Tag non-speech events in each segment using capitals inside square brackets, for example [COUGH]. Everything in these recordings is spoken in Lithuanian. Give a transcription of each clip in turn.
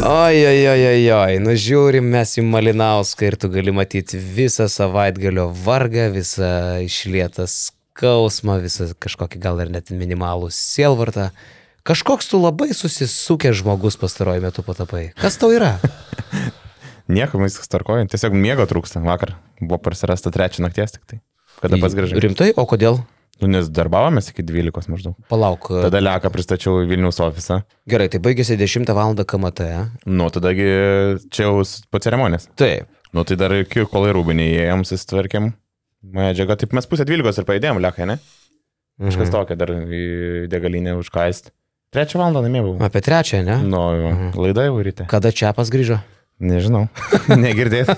Oi, oi, oi, oi, oi, nu žiūrim mes į Malinauską ir tu gali matyti visą savaitgalio vargą, visą išlietą skausmą, visą kažkokį gal ir net minimalų sielvartą. Kažkoks tu labai susisukęs žmogus pastaruoju metu patapai. Kas tau yra? [LAUGHS] Nieko, viskas tarkoja. Tiesiog miego trūksta. Vakar buvo prasirasta trečią nakties tik tai. Kada pats gražiai. Rimtai, o kodėl? Nu, nes darbavomės iki 12 maždaug. Palauk. Tada Leką pristačiau į Vilnius ofisą. Gerai, tai baigėsi 10 val. KMT. Nu, tadagi čia jau po ceremonijos. Taip. Nu, tai dar iki kol į rūbinį įėjom, susitvarkėm. Medžiaga, taip mes pusę 12 ir pajudėjom Lekai, ne? Kažkas Mhm. tokio dar į degalinę užkaist. Trečią valandą namie buvau. Apie trečią, ne? Nu, jo, laida jau ryte. Kada čia pas grįžo? Nežinau. [LAUGHS] Negirdėt.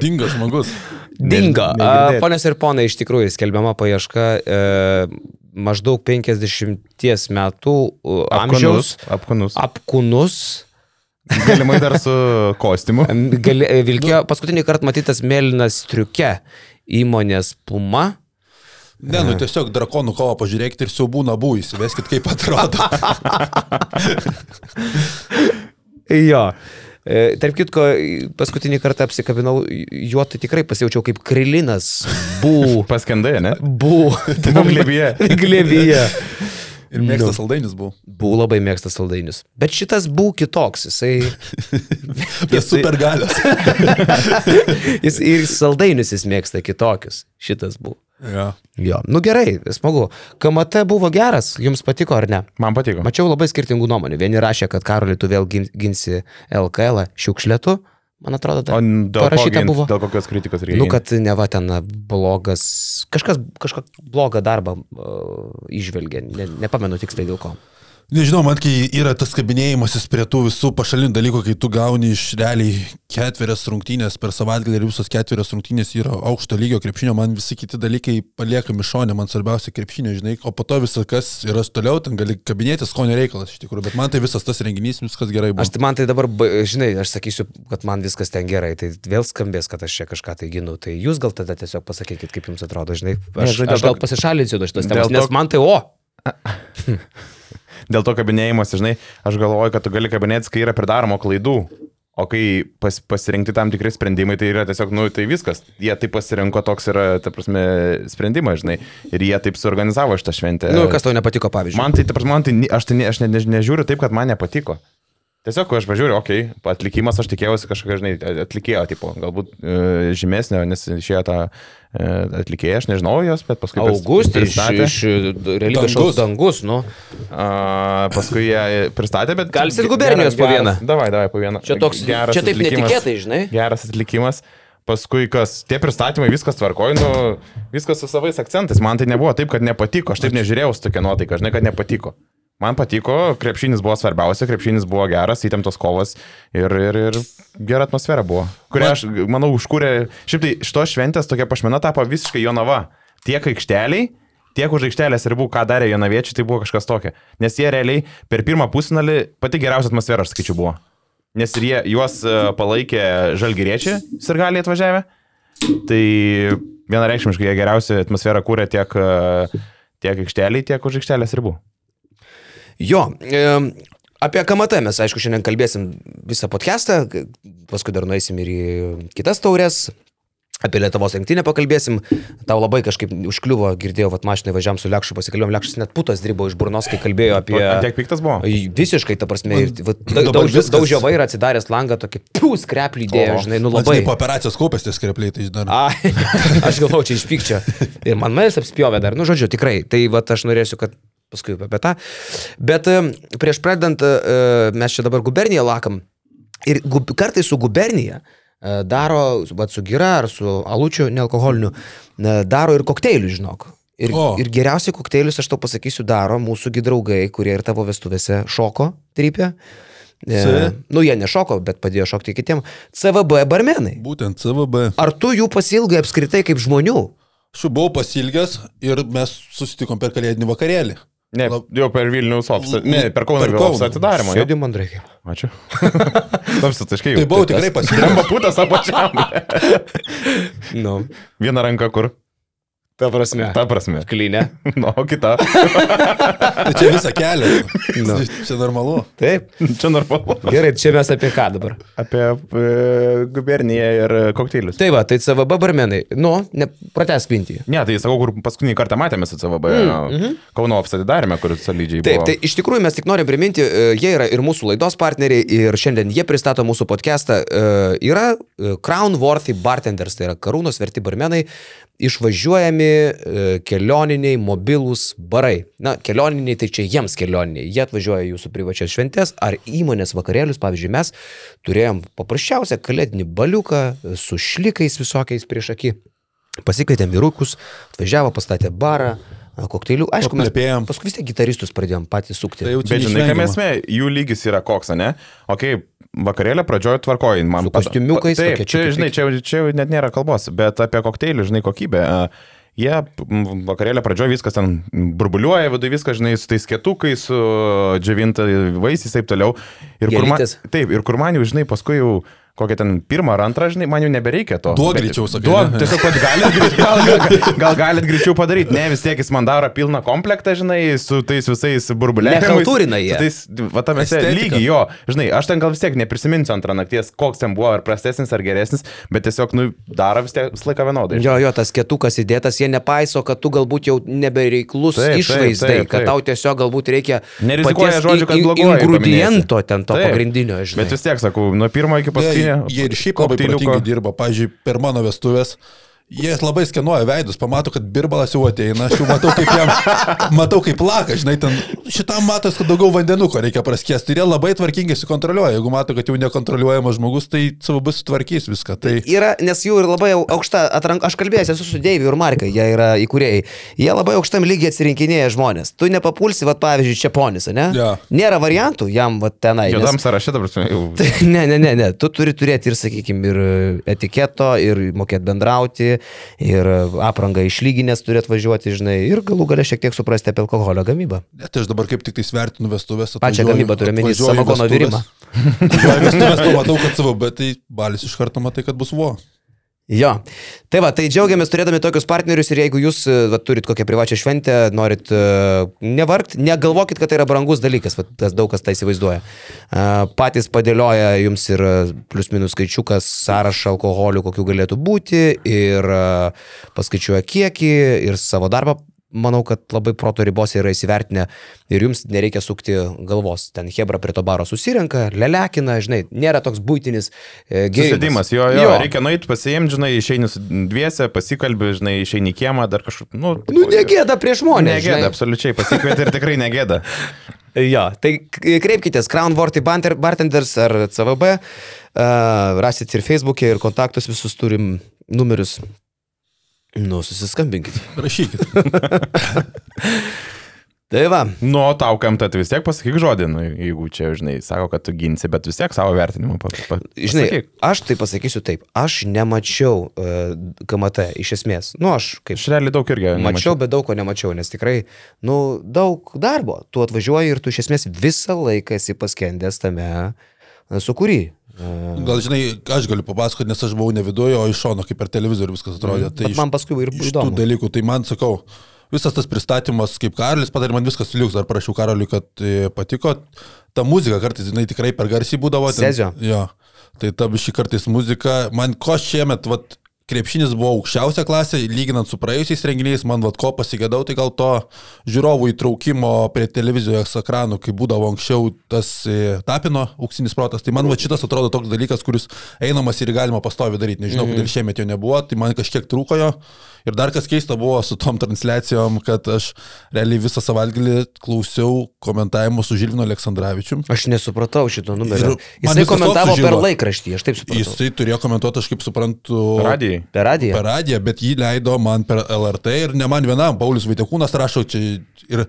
Dingo žmogus. Dingo. Negirdėt. Ponios ir ponai, iš tikrųjų skelbiama paieška e, maždaug 50 metų e, amžiaus Apkūnus. apkūnus. Galimai dar su kostiumu. Gali, e, vilkėjo paskutinį kartą matytas mėlynas striuke įmonės Puma. Ne, nu tiesiog drakonų kovą pažiūrėkite ir siaubų nabų įsiveskit, kaip atrodo. [LAUGHS] Jo. E, Tarp kitko, paskutinį kartą apsikabinau juo, tai tikrai pasijaučiau kaip krilinas. [LAUGHS] Bū. Paskendai, ne? Bū. Tam glėbyje. Glėbyje. Ir mėgstas saldainis buvo. Bū labai mėgsta saldainius. Bet šitas bū kitoks. Jisai. [LAUGHS] Jis super galios. [LAUGHS] jis ir saldainius jis mėgsta kitokius. Šitas bū. ja. Jo. Nu gerai, smagu. KMT buvo geras, jums patiko ar ne? Man patiko. Mačiau labai skirtingų nuomonių. Vieni rašė, kad Karolį tu vėl gin- ginsi LKL šiukšlėtų. Man atrodo, dar parašyta buvo. dėl kokios kritikos reikia? Nu, kad ne va ten blogas, kažkas, kažkokį blogą darbą uh, išvelgia, ne, nepamenu tiksliai dėl ko. Nežinau, man kai yra tas kabinėjimasis prie tų visų pašalinių dalykų, kai tu gauni iš realiai ketverias rungtynės per savaitgalį ir visos ketverias rungtynės yra aukšto lygio krepšinio, man visi kiti dalykai paliekami šonė, man svarbiausia krepšinio, žinai, o po to visas kas yra toliau, ten gali kabinėtis skonio reikalas iš tikrųjų, bet man tai visas tas renginys, viskas gerai buvo. Aš tai man tai dabar, ba- žinai, aš sakysiu, kad man viskas ten gerai, tai vėl skambės, kad aš čia kažką tai ginu. Tai jūs gal tada tiesiog pasakykit, kaip jums atrodo, žinai. Ne, Aš, žinai, dėl aš gal pasišalinsiu nuo šitos temos, nes man tai o. [LAUGHS] Dėl to kabinėjimas, žinai, aš galvoju, kad tu gali kabinėtis, kai yra pridaroma klaidų. O kai pas, pasirinkti tam tikri sprendimai, tai yra tiesiog, nu, tai viskas. Jie taip pasirinko, toks yra, ta prasme, sprendimas, žinai. Ir jie taip suorganizavo šitą šventę. Nu, kas tau nepatiko, pavyzdžiui. Man tai, ta prasme, man tai, aš, tai, aš ne, ne, nežiūriu taip, kad man nepatiko. Tiesiog, kai aš pažiūriu, okei, okay, atlikimas, aš tikėjausi kažkokio, žinai, atlikėjo, tipo, galbūt e, žymesnio, nes išėjo tą e, atlikėją, aš nežinau jos, bet paskui... pris- Augustai iš, pristatė. iš realybės šou Dangus. dangus, nu. A, paskui jie pristatė, bet... Galis ir gubernijos po vieną. Davai, davai, po vieną. Čia toks, Geras čia taip netikėtai, žinai. Geras atlikimas. Paskui kas, tie pristatymai, viskas tvarkoju, nu, viskas su savais akcentais. Man tai nebuvo taip, kad nepatiko. Aš taip nežiūrėjau su tokia nuotaika, žinai, kad nepatiko. Man patiko, krepšinis buvo svarbiausia, krepšinis buvo geras, įtemptos kovos ir, ir, ir gera atmosfera buvo. Kurią aš, manau, užkūrė. Šiaip tai šitos šventės tokia pašmena tapo visiškai jonava. Tiek aikšteliai, tiek už aikštelės ribų, ką darė jonaviečiai, tai buvo kažkas tokio. Nes jie realiai per pirmą pusfinalį pati geriausia atmosfera, aš sakyčiau, buvo. Nes ir jie, juos e, palaikė žalgyriečiai, sirgaliai atvažiavę. Tai vienareikšmiškai jie geriausią atmosferą kūrė tiek, e, tiek aikšteliai, tiek už aikštelės ribų. Jo, e, apie KMT mes, aišku, šiandien kalbėsim visą podcastą, paskui dar nueisim ir į kitas taurės. Apie Lietuvos rinktinę pakalbėsim. Tau labai kažkaip užkliuvo, girdėjau, kad mašinai važiavam su Lekšu, pasikalbėjom, Lekšas net putas dribo iš burnos, kai kalbėjo apie... Tiek piktas buvo? Ai, Visiškai, ta prasme, daužė vairą, atsidaręs langą, tokį pius kreplį įdėjo, O, žinai, nu labai. tai po operacijos kaupės tie skrepliai, tai žinai. Ai, [LAUGHS] aš galvoju, čia iš pykčio. Ir man manęs apspjovė dar, nu žodžiu, tikrai. Tai va aš norėsiu, kad paskui apie tą. Bet e, prieš pradedant, e, mes čia dabar guberniją lakam. Ir kartais su gubernija e, daro, va su gira ar su alučiu nealkoholiniu, e, daro ir kokteilių, žinok. Ir, O. ir geriausiai kokteilius, aš tau pasakysiu, daro mūsų draugai, kurie ir tavo vestuvėse šoko trypė. E, nu, jie nešoko, bet padėjo šokti kitiem. CVB barmenai. Būtent CVB. Ar tu jų pasilgai apskritai kaip žmonių? Aš jau buvau pasilgęs ir mes susitikom per kalėdinį vakarėlį. Ne, jau per Vilnius ofisą. Ne, per Vilnius Kauno. ofisą atidarymą. jo. Sėdi mandrai. Ačiū. [LAUGHS] Tamsi taškai. Tai buvau tikrai pasilgęs. Skamba [LAUGHS] putas apačiam. [LAUGHS] Nu. Viena ranka kur? Ta prasme. Ta prasme. Klinė. Nu, o kita. Tai čia visą kelią. Nu. Čia normalu. Taip. Čia normalu. Gerai, čia mes apie ką dabar? Apie e, guberniją ir kokteilius. Tai va, tai CVB barmenai. Nu, ne, prates mintį. Ne, tai sakau, kur paskutinį kartą matėme su CVB. Mm, -hmm. Kauno apstatį darėme, kur solidžiai Taip, buvo. tai iš tikrųjų mes tik norim priminti, e, jie yra ir mūsų laidos partneriai ir šiandien jie pristato mūsų podcastą. E, Yra e, Crown Worthy Bartenders, tai yra karūnos verti barmenai, išvažiuojami e, kelioniniai mobilūs barai. Na, kelioniniai tai čia jiems kelioniniai. Jie atvažiuoja į jūsų privačias šventės ar įmonės vakarėlius. Pavyzdžiui, mes turėjom paprasčiausią kalėdinį baliuką su šlikais visokiais prieš akį. Pasikvietėm vyrukus, atvažiavo, pastatė barą, kokteilių. Aišku, mes Paplepėjom. paskui vis tiek gitaristus pradėjom patys sukti. Tai jau čia Bet žinai, kam esmė, jų lygis yra koks, ne? Ok, vakarėlė pradžioje tvarkoji, man Su kostiumiukais, Taip, tokie čia, čiukai- žinai, čia, čia net nėra kalbos, bet apie kokteilį, žinai, kokybę. a, Jie vakarėlė pradžioje viskas ten burbuliuoja, viduje viskas, žinai, su tais ketukais, su džiavinta vaisiais ir taip toliau. Ir kur man, taip, ir kur man jau, žinai, paskui jau kokią ten pirmą ar antrą, žinai, man jau nebereikia to. Duok greičiau, sakai, Duok, ne? tiesiog, kad galit, gal, gal, gal galit greičiau padaryti. Ne, vis tiek jis man daro pilną komplektą, žinai, su tais visais burbuliais. Nechaltūrina jie. Tais, va, tame Estetika. lygiai jo. Žinai, aš ten gal vis tiek neprisiminsiu antrą nakties, koks ten buvo, ar prastesnis, ar geresnis, bet tiesiog, nu, daro vis tiek visą laiką vienodai. Jo, jo, tas ketukas įdėtas, jie nepaiso, kad tu galbūt jau nebereiklus Taip, taip, išvaizdai, taip, kad taip. tau tiesiog galbūt reikia Nerizikuoja žodžiu, kad bloguoju Ingrediento ten to Taip. pagrindinio, žinai. Bet vis tiek, sakau, nuo pirmo iki Jie, paskutinio. jie ir šiaip labai protingai dirba. Pavyzdžiui, per mano vestuvės. Jie labai skenuoja veidus, pamato, kad birbalas jau ateina, aš jau matau, kaip jam, [LAUGHS] matau, kaip plaka, žinai, ten šitam matos, kad daugiau vandenuko reikia praskiesti. Ir jie labai tvarkingai sukontroliuoja. Jeigu mato, kad jau nekontroliuojamas žmogus, tai savo bus sutvarkys viską. Tai Yra, nes jų ir labai au- aukšta atranka, aš kalbėjęs esu su Deiviu ir Markai, jie yra įkūrėjai. Jie labai aukštam lygiai atsirinkinėja žmonės. Tu nepapulsi, va pavyzdžiui, Čiaponis, ne? Jo. Nėra variantų jam va tenai. nes- Jodam sąraše dabar jau. Tai [LAUGHS] ne, ne, ne, ne, tu turi turėti ir, sakykime, ir etiketo, ir mokėti bendrauti, ir aprangą išlyginės turi atvažiuoti, žinai, ir galų galę šiek tiek suprasti apie alkoholio gamybą. net tai aš dabar kaip tik tai svertinu vestuvės. Pačią atvažiuoju- gamybą turiu į samagono virimą. Vestuvės, pamatau, kad savo, bet tai balis iš karto matai, kad bus vo. Jo. Tai va, tai džiaugiamės turėdami tokius partnerius ir jeigu jūs e, va, turit kokią privačią šventę, norit uh, nevargti, negalvokit, kad tai yra brangus dalykas, va, tas daug kas tai įsivaizduoja. Uh, patys padėlioja jums ir plius minus skaičiukas sąrašą alkoholių, kokių galėtų būti ir uh, paskaičiuoja kiekį ir savo darbą. Manau, kad labai proto ribose yra įsivertinę ir jums nereikia sukti galvos. Ten Hebra prie to baro susirenka, lelekina, žinai, nėra toks būtinis e, gėrimas. Susėdimas, jo, jo, jo, reikia nueiti pasiimti, žinai, išeini dviese, pasikalbė, žinai, išeini kiemą, dar kažkaip, nu, Nu, negėda prieš žmonės. Negėda, žinai. absoliučiai, pasikvietė ir tikrai negėda. [LAUGHS] Jo, tai kreipkitės Crown Worthy Bartenders ar CVB, uh, rasit ir Facebook'e, ir kontaktus visus turim numerius. Nu, susiskambinkit. Rašykit. [LAUGHS] Tai va, Nu, tau kam tai vis tiek pasakyk žodį, nu, jeigu čia, žinai, sako, kad tu ginsi, bet vis tiek savo vertinimą pa, pa, žinai, pasakyk. aš tai pasakysiu taip, aš nemačiau uh, KMT iš esmės. Nu, aš kaip Aš realiai daug irgi Mačiau, bet daug ko nemačiau, nes tikrai, nu, daug darbo. Tu atvažiuoji ir tu iš esmės visą laiką esi paskendęs tame e, sukūry. Gal žinai, aš galiu papasakoti, nes aš buvau ne viduje, o iš šono, kaip per televizorių viskas atrodė. Tai Bet iš, man paskui ir iš tų įdomu. dalykų, tai man sakau, visas tas pristatymas, kaip Karolis padarė, man viskas liuks, ar prašiau Karoliui, kad e, patiko. Ta muzika kartais, jinai tikrai per garsiai būdavo. ten- Sezio. Jo. Tai ta biški kartais muzika, man ko šiemet, vat, krepšinis buvo aukščiausia klasė, lyginant su praėjusiais renginiais, man vad ko pasigėdau, tai gal to žiūrovų įtraukimo prie televizijos ekranų, kai būdavo anksčiau tas e, tapino auksinis protas, tai man va šitas atrodo toks dalykas, kuris einamas ir galima pastovi daryti, nežinau, Mhm. kodėl šiemet jo nebuvo, tai man kažkiek trūko jo. Ir dar kas keista buvo su tom transliacijom, kad aš realiai visą savaitgalį klausiau komentavimo su Žilvino Aleksandраvičium. Aš nesupratau šito numerio. Jisai komentavo toks per laikraštį, aš taip supratau. Jisai turėjo komentuoti, aš kaip suprantu, Radijai. Per radiją. per radiją, bet jį leido man per LRT ir ne man vienam, Paulius Vaitekūnas rašo čia ir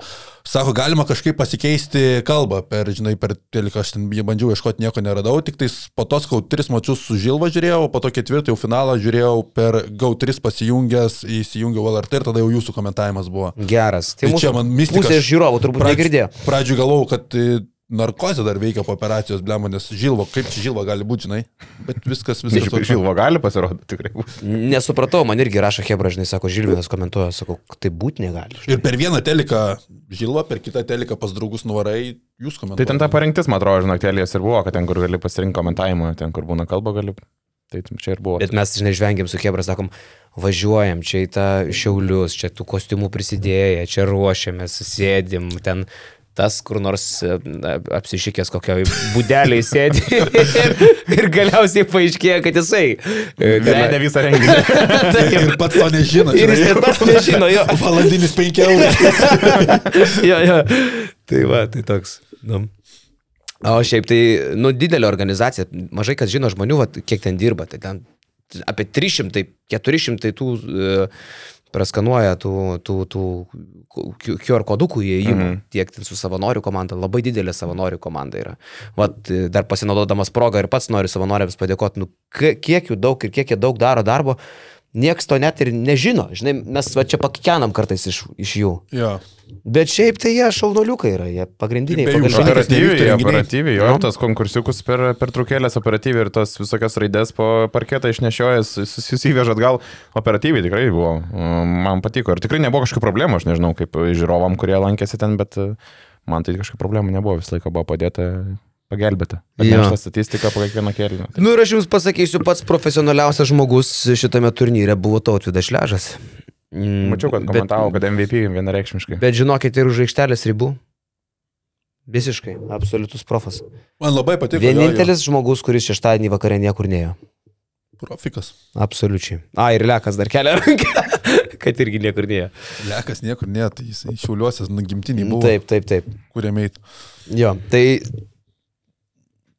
sako, galima kažkaip pasikeisti kalbą per, žinai, per teliką, aš ten bandžiau ieškoti, nieko neradau, tik tais po to, kau tris mačius su Žilva žiūrėjau, po to ketvirtą jau finalą žiūrėjau per GAU3 pasijungęs, įsijungiau LRT ir tada jau jūsų komentavimas buvo. Geras. Tai, Tai čia man mistika, Pusė žiūrovų turbūt Pradžių- negirdėjo. Pradžių galvojau, kad e, narkozė dar veikia po operacijos, blemo, nes žilvo, kaip čia žilvo gali būti, žinai. Bet viskas, viskas. Iš žilvo gali pasirodyti tikrai. Nesupratau, man irgi rašo Hebra, žinai, sako, Žilvinas komentuoja, sako, tai būti negali. Ir per vieną teliką žilvo, per kitą teliką pas draugus nuvarai, jūs komentuojate. Tai ten ta parengtis, man atrodo, žinoktelės ir buvo, kad ten, kur gali pasirinkti komentavimą, ten, kur būna kalba, gali. Tai čia ir buvo. Bet mes, žinai, žvengiam su Hebra, sakom, važiuojam čia į tą šiaulius, čia tų kostiumų prisidėję, čia ruošiamės, sėdim, ten tas kur nors e, apsišykęs kokio būdeliai sėdi ir, [LAUGHS] ir galiausiai paaiškėja, kad jisai vedė visą renginį. [LAUGHS] Taip, ir pats to nežino. Ir jis ir pats nežino, jo. [LAUGHS] Valandinis 5 eurų. jo, jo. Tai va, tai toks. Nu. O šiaip tai, nu, didelė organizacija, mažai kas žino žmonių, va, kiek ten dirba, tai ten apie 300, 400 tų uh, praskanuoja tų, tų, tų QR kodukų įėjimų, -hmm. tiek su savanorių komanda, labai didelė savanorių komanda yra. Vat, dar pasinaudodamas progą ir pats noriu savanoriams padėkoti, nu, kiek jų daug ir kiek jie daug daro darbo, nieks to net ir nežino. Žinai, mes va čia pakikenam kartais iš, iš jų. Ja. Bet šiaip tai jie šaunoliukai yra, jie pagrindiniai. Be jų. Operatyviai, operatyviai, jo, tas konkursiukus per, per trukėlės operatyviai ir tas visokias raidės po parketą išnešiojas, susivežat gal operatyviai tikrai buvo. Man patiko ir tikrai nebuvo kažkokių problemų, aš nežinau, kaip žiūrovam, kurie lankėsi ten, bet man tai kažkokių problemų nebuvo, visą laiką buvo padėta pagelbėta. Atnešta statistika po kiekvieno kėlinio. Tai... Nu ir aš jums pasakysiu, pats profesionaliausias žmogus šitame turnyre buvo Tautvidas Šležas. Mm, Mačiau, kad komentavo, bet, kad MVP vienareikšmiškai. Bet žinokit, ir už aikštelės ribų. Visiškai, absoliutus profas. Man labai patiko. Vienintelis jo, jo. žmogus, kuris šeštadienį vakarė niekur neėjo. Profikas. Absoliučiai. A, ir Lekas dar kelia ranką, [LAUGHS] kad irgi niekur neėjo. Lekas niekur neėjo, tai jisai šiauliuosias, nu, gimtinį buvo. Taip, taip, taip. Kuriame eitų. Jo, tai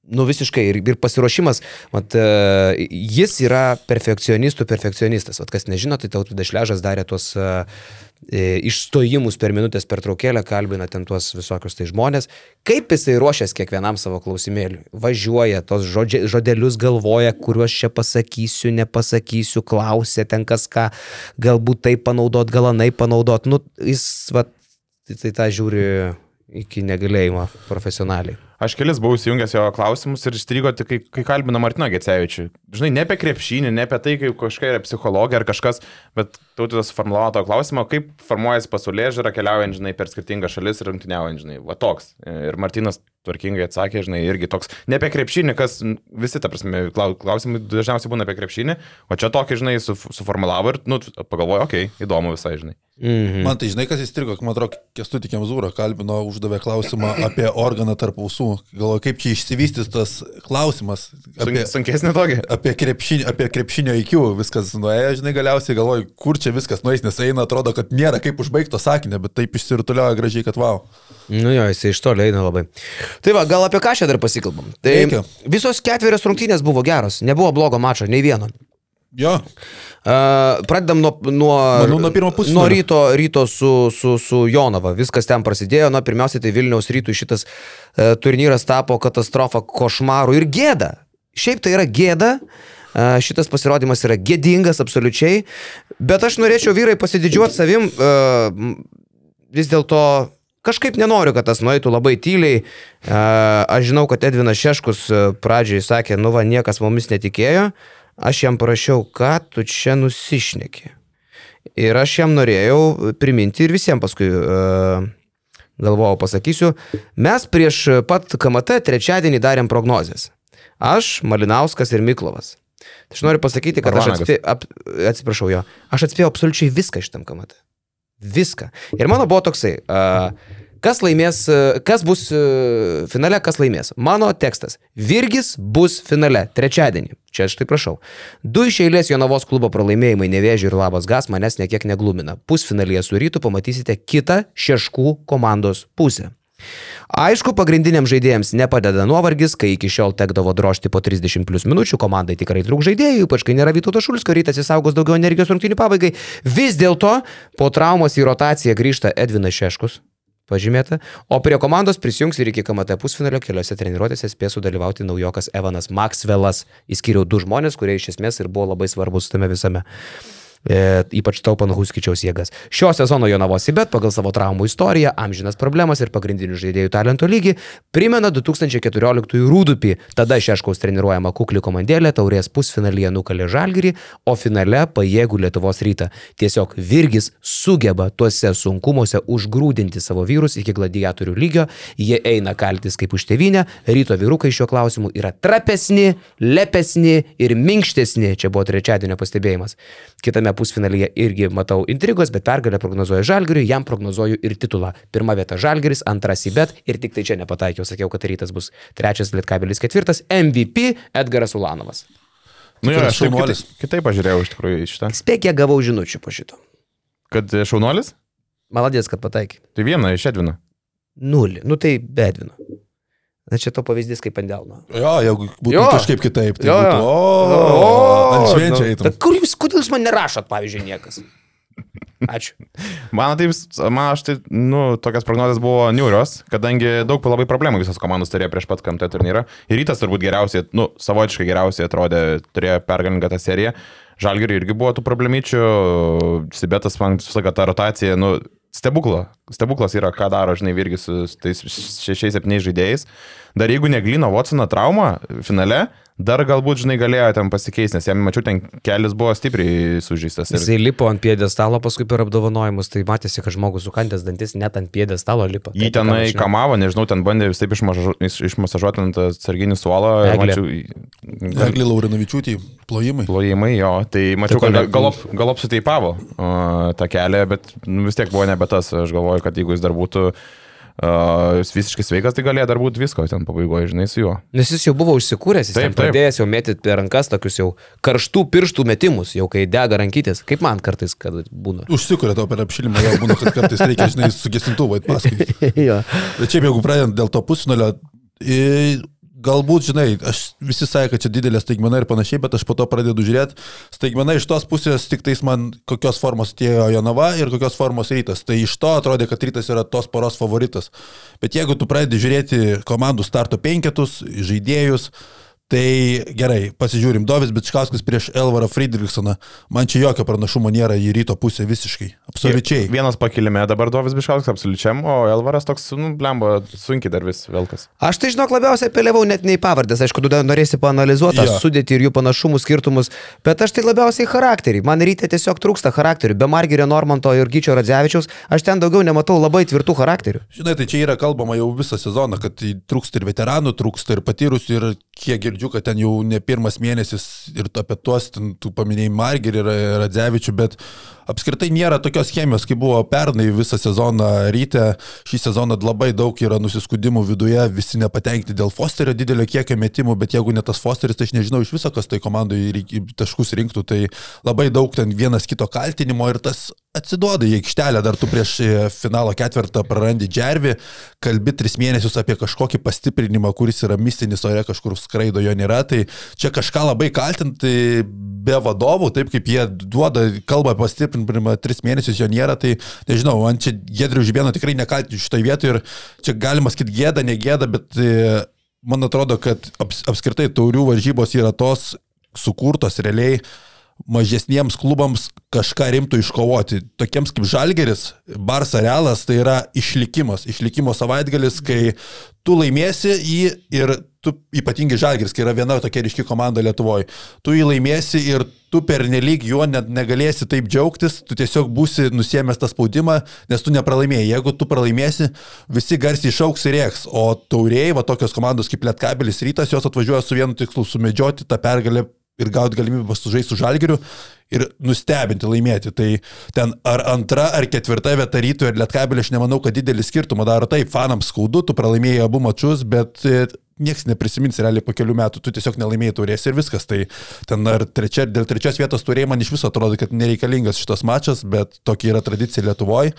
Nu visiškai ir, ir pasiruošimas, mat, e, jis yra perfekcionistų perfekcionistas. Vat, kas nežino, tai Tautvydas Šležas darė tuos uh, išstojimus per minutės per traukėlę, kalbina ten tuos visokius tai žmonės. Kaip jisai ruošiasi kiekvienam savo klausimėliui? Važiuoja, tos žodži, žodelius galvoja, kuriuos čia pasakysiu, nepasakysiu, klausia ten kas ką, galbūt tai panaudot, gal anai panaudot. Nu, jis, vat, tai tą žiūri iki negalėjimo profesionaliai. Aš kelis buvau įjungęs jo klausimus ir įstrigo tik, kai, kai kalbino Martino Gecevičių. Žinai, ne apie krepšinį, ne apie tai, kaip kažkokia yra psichologija ar kažkas, bet tautas formulavo to klausimą, kaip formuojasi pasaulyje žiūra keliaujant, žinai, per skirtingas šalis ir rungtyniaujant, žinai, va toks. Ir Martinas tvarkingai atsakė, žinai, irgi toks, ne apie krepšinį, kas visi, ta prasme, klausimai dažniausiai būna apie krepšinį, o čia tokį, žinai, su, suformulavo ir, nu, pagalvoju, okei, okay, įdomu visai, žinai. Mhm. Man tai, žinai, kas įstrigo, man atrodo, Kestutį Kemzūrą kalbino, uždavė klausimą [LAUGHS] apie organą tarp ausų. Galvoju, kaip čia išsivystys tas klausimas. Apie, Sunkesnė tokia. Apie krepšinio, apie krepšinio IQ viskas nuėjo, žinai, galiausiai galvoju, kur čia viskas nueis, nes eina, atrodo, kad nėra kaip užbaigto sakinio, bet taip išsirutulioja gražiai, kad wow. Nu jo, jis iš toli eina labai. Tai va, gal apie ką čia dar pasikalbam. Tai Reikia. visos ketverios rungtynės buvo geros, nebuvo blogo mačo, nei vieno. Jo. Uh, pradedam nuo, nuo, Manau, nuo pirmo pusės. Nuo ryto, ryto su, su, su Jonava. Viskas ten prasidėjo. Na, pirmiausia, tai Vilniaus rytų šitas uh, turnyras tapo katastrofa, košmaru ir gėda. Šiaip tai yra gėda. Uh, šitas pasirodymas yra gėdingas absoliučiai. Bet aš norėčiau vyrai pasididžiuoti savim. Uh, vis dėlto Kažkaip nenoriu, kad tas nueitų labai tyliai. Aš žinau, kad Edvinas Šeškus pradžiai sakė, nu va, niekas mumis netikėjo. Aš jam parašiau, ką tu čia nusišneki. Ir aš jam norėjau priminti ir visiems paskui galvojau, pasakysiu, mes prieš pat KMT trečiadienį darėm prognozes. Aš, Malinauskas ir Miklovas. Tai aš noriu pasakyti, kad aš atspėjau, ap, atsiprašau jo, aš atspėjau absoliučiai viską šitam KMT. Viską. Ir mano buvo toksai, uh, kas laimės, kas bus finale, kas laimės. Mano tekstas. Virgis bus finale trečiadienį. Čia aš tai prašau. Du iš eilės Jonavos klubo pralaimėjimai Nevėžiai ir Labas Gas manęs nekiek neglumina. Pusfinalyje su rytu pamatysite kitą šeškų komandos pusę. Aišku, pagrindiniam žaidėjams nepadeda nuovargis, kai iki šiol tekdavo drožti po 30 plus minučių, komandai tikrai trūk žaidėjų, ypač kai nėra Vytauto Šulskio, rytas įsaugos daugiau energijos rungtynių pabaigai. Vis dėlto po traumos į rotaciją grįžta Edvinas Šeškus, pažymėta, o prie komandos prisijungs ir iki KMT pusfinalio keliose treniruotėse spės sudalyvauti naujokas Evanas Maxwellas. Įskyriau du žmonės, kurie iš esmės ir buvo labai svarbus tame visame. E, ypač taupant Huskičiaus jėgas. Šio sezono Jonavos Sibet pagal savo traumų istoriją, amžinas problemas ir pagrindinių žaidėjų talento lygį primena 2014 rūdupį. Tada Šeškaus treniruojama kukli komandėlė taurės pusfinalyje nukalė Žalgirį, o finale pajėgų Lietuvos rytą. Tiesiog Virgis sugeba tuose sunkumuose užgrūdinti savo vyrus iki gladiatorių lygio, jie eina kaltis kaip už tevinę, ryto vyrukai šiuo klausimu yra trapesni, lepesni ir minkštesni, čia buvo trečiadienio pastebėjimas. Kitame pusfinalyje irgi matau intrigos, bet pergalę prognozuoju Žalgiriui, jam prognozuoju ir titulą. Pirma vieta Žalgiris, antras Sibet ir tik tai čia nepataikiau, sakiau, kad rytas bus trečias, Lietkabelis ketvirtas, MVP Edgaras Ulanovas. Nu, jo, aš šaunuolis. kitaip, kitaip pažiūrėjau iš tikrųjų į šitą. Spėk, kiek gavau žinučių po šito. Kad e, šaunuolis? Maladės, kad pataikai. Tai viena iš Edvino. Nulį. Nu tai bedvino. Na čia to pavyzdys kaip ant delno. Jo, jeigu būtų Jo. kažkaip kitaip, tai Jo, būtų, jo. o, ant švenčio nu, eitum. Kur jūs, kodėl jūs man nerašot, pavyzdžiui, niekas? Ačiū. [LAUGHS] Man taip, man aš tai, nu, tokias prognozijas buvo niūrios, kadangi daug labai problemų visos komandos turėjo prieš pat KMT turnyrą. Ir rytas turbūt geriausiai, nu, savotiškai geriausiai atrodė, turėjo pergalingą tą seriją. Žalgiriui irgi buvo tų problemyčių, Sibetas man visą laiką ta rotacija, nu, stebukla. Stebuklas yra, ką daro, žinai, irgi su tais šešiais, septyniais žaidėjais. Dar jeigu neglino Watsono traumą finale, dar galbūt, žinai, galėjo ten pasikeisti, nes jam, mačiau, ten kelias buvo stipriai sužeistas. Ir... Jisai lipo ant pėdestalo paskui per apdovanojimus, tai matėsi, kad žmogus sukandęs dantis net ant pėdestalo lipo. Jį Tai aš žinau. kamavo, nežinau, ten bandė vis taip išmasažuoti ant atsarginį suolą. Eglė. Mačiau, Eglį Laurinavičiūtį, plojimai. plojimai jo, tai mačiau, Tai kad galop, galop suteipavo uh, tą kelią, bet nu, vis tiek buvo nebe tas. Aš galvoju, kad jeigu jis dar būtų uh, visiškai sveikas, tai galėjo dar būti visko ten pabaigoje, žinai, su juo. Nes jis jau buvo užsikūręs, jis Taip, taip, taip. pradėjęs jau mėtyti per rankas tokius jau karštų pirštų metimus, jau kai dega rankytės, kaip man kartais, kad būna. Užsikuria tau per apšilimą, jau būna, kad kartais reikia, žinai, su gesintuvai paskui. [LAUGHS] jo. Bet šiaip jeigu pradedant dėl to pusnulio, i- galbūt, žinai, aš visi sakė, kad čia didelė staigmena ir panašiai, bet aš po to pradedu žiūrėti. Staigmena iš tos pusės tik tais man kokios formos atėjo Jonava ir kokios formos rytas. Tai iš to atrodė, kad rytas yra tos poros favoritas. Bet jeigu tu pradedi žiūrėti komandų starto penketus, žaidėjus, Tai gerai, pasižiūrim, Dovis Bičkauskas prieš Elvarą Friedrichsoną. Man čia jokio pranašumo nėra į ryto pusę visiškai. Absoliučiai. Vienas pakilime dabar Dovis Biškauskas absoliučiam, o Elvaras toks, nu, blemba, sunkiai dar vis Velkas. Aš tai žinok labiausiai apeliavau net ne į pavardės, aišku, tu norėsi panalizuoti yeah. sudėti ir jų panašumus, skirtumus, bet aš tai labiausiai charakterį. Man ryte tiesiog trūksta charakterių. Be Margerio Normanto ir Gyčio Radzevičiaus aš ten daugiau nematau labai tvirtų charakterių. Žinai, tai čia yra kalbama jau visą sezoną, kad tai trūksta ir veteranų, trūksta ir patyrusių, ir kiek girdžiu, kad ten jau ne pirmas mėnesis ir apie tuos, ten, tu paminėjai Margerį ir Radzevičių, bet apskritai nėra tokios chemijos, kaip buvo pernai visą sezoną ryte. Šį sezoną labai daug yra nusiskudimų viduje, visi nepatenkinti dėl Fosterio didelio kiekio metimų, bet jeigu ne tas Fosteris, tai aš nežinau iš viso, kas tai komandai taškus rinktų, tai labai daug ten vienas kito kaltinimo ir tas atsiduoda į aikštelę, dar tu prieš e, finalo ketvirtą prarandi džervį, kalbi tris mėnesius apie kažkokį pastiprinimą, kuris yra mistinis ore, kažkur skraido jo nėra, tai čia kažką labai kaltinti be vadovų, taip kaip jie duoda, kalba pastiprinimą tris mėnesius, jo nėra, tai nežinau, man čia Gedrių Žibėno tikrai nekaltinti šitoje vietoje ir čia galima sakyti gėda, negėda, bet e, man atrodo, kad aps, apskritai taurių varžybos yra tos sukurtos realiai mažesniems klubams kažką rimtų iškovoti. Tokiems kaip Žalgeris, Barça Realas, tai yra išlikimas, išlikimo savaitgalis, kai tu laimėsi jį ir tu ypatingai Žalgeris, kai yra viena tokia ryški komanda Lietuvoje, tu jį laimėsi ir tu pernelyg juo net negalėsi taip džiaugtis, tu tiesiog būsi nusiemęs tą spaudimą, nes tu nepralaimėjai. Jeigu tu pralaimėsi, visi garsiai šauks ir rėks, o tauriai, va tokios komandos kaip Lietkabelis rytas, jos atvažiuoja su vienu tikslu - sumedžioti tą pergalę ir gauti galimybę sužaisti su žalgeriu ir nustebinti, laimėti. Tai ten ar antra, ar ketvirta vieta rytų ir lietkabelė, aš nemanau, kad didelį skirtumą daro. Taip, fanams skaudu, tu pralaimėjai abu mačius, bet e, niekas neprisimins realiai po kelių metų, tu tiesiog nelaimėjai turės ir viskas. Tai ten ar trečia, dėl trečios vietos turėjai man iš viso atrodo, kad nereikalingas šitas mačas, bet tokia yra tradicija Lietuvoje.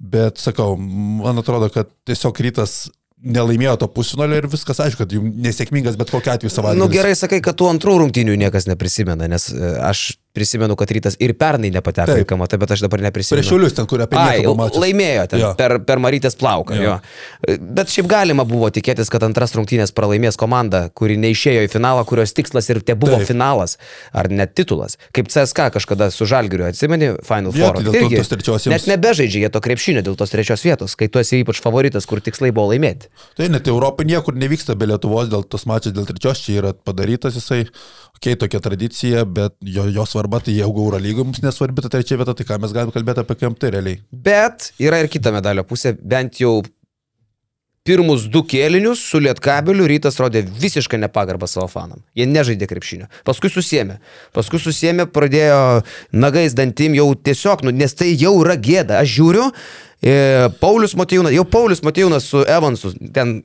Bet sakau, man atrodo, kad tiesiog rytas nelaimėjo to pusfinalio ir viskas aišku, kad jums nesėkmingas bet kokia atveju savaitė. Na nu, gerai sakai, kad tų antrų rungtynių niekas neprisimena, nes e, aš prisimenu, kad rytas ir pernai nepateko Taip. į kamatą, bet aš dabar neprisimenu. Prieš Šiaulius ten, kur apie Ai, nieką buvo mačas. laimėjo ten Jo. per, per Marytės plauką. Jo. Jo. Bet šiaip galima buvo tikėtis, kad antras rungtynės pralaimės komanda, kuri neišėjo į finalą, kurios tikslas ir te buvo Taip. finalas, ar net titulas. Kaip CSK kažkada su Žalgiriu, atsimeni, Final Jo, Four. tai trečios jiems- Net nebežaidžia jie to krepšinio dėl tos trečios vietos, kai tu esi ypač favoritas, kur tikslai buvo laimėti. Tai net Europai niekur nevyksta be Lietuvos, dėl tos mačas dėl trečios čia yra padarytas jisai, okay, tokia tradicija, bet jo, jo svarba, tai jeigu Eurolygoje mums nesvarbi ta trečia vieta, tai ką mes galime kalbėti apie KMT realiai. Bet yra ir kita medalio pusė, bent jau pirmus du kėlinius su Lietkabeliu rytas rodė visišką nepagarbą savo fanam. Jie nežaidė krepšinio. Paskui susėmė. Paskui susėmė, pradėjo nagais dantim jau tiesiog, nu, nes tai jau yra gėda. Aš žiūriu, e, Paulius Matijūnas, jau Paulius Matijūnas su Evansu, ten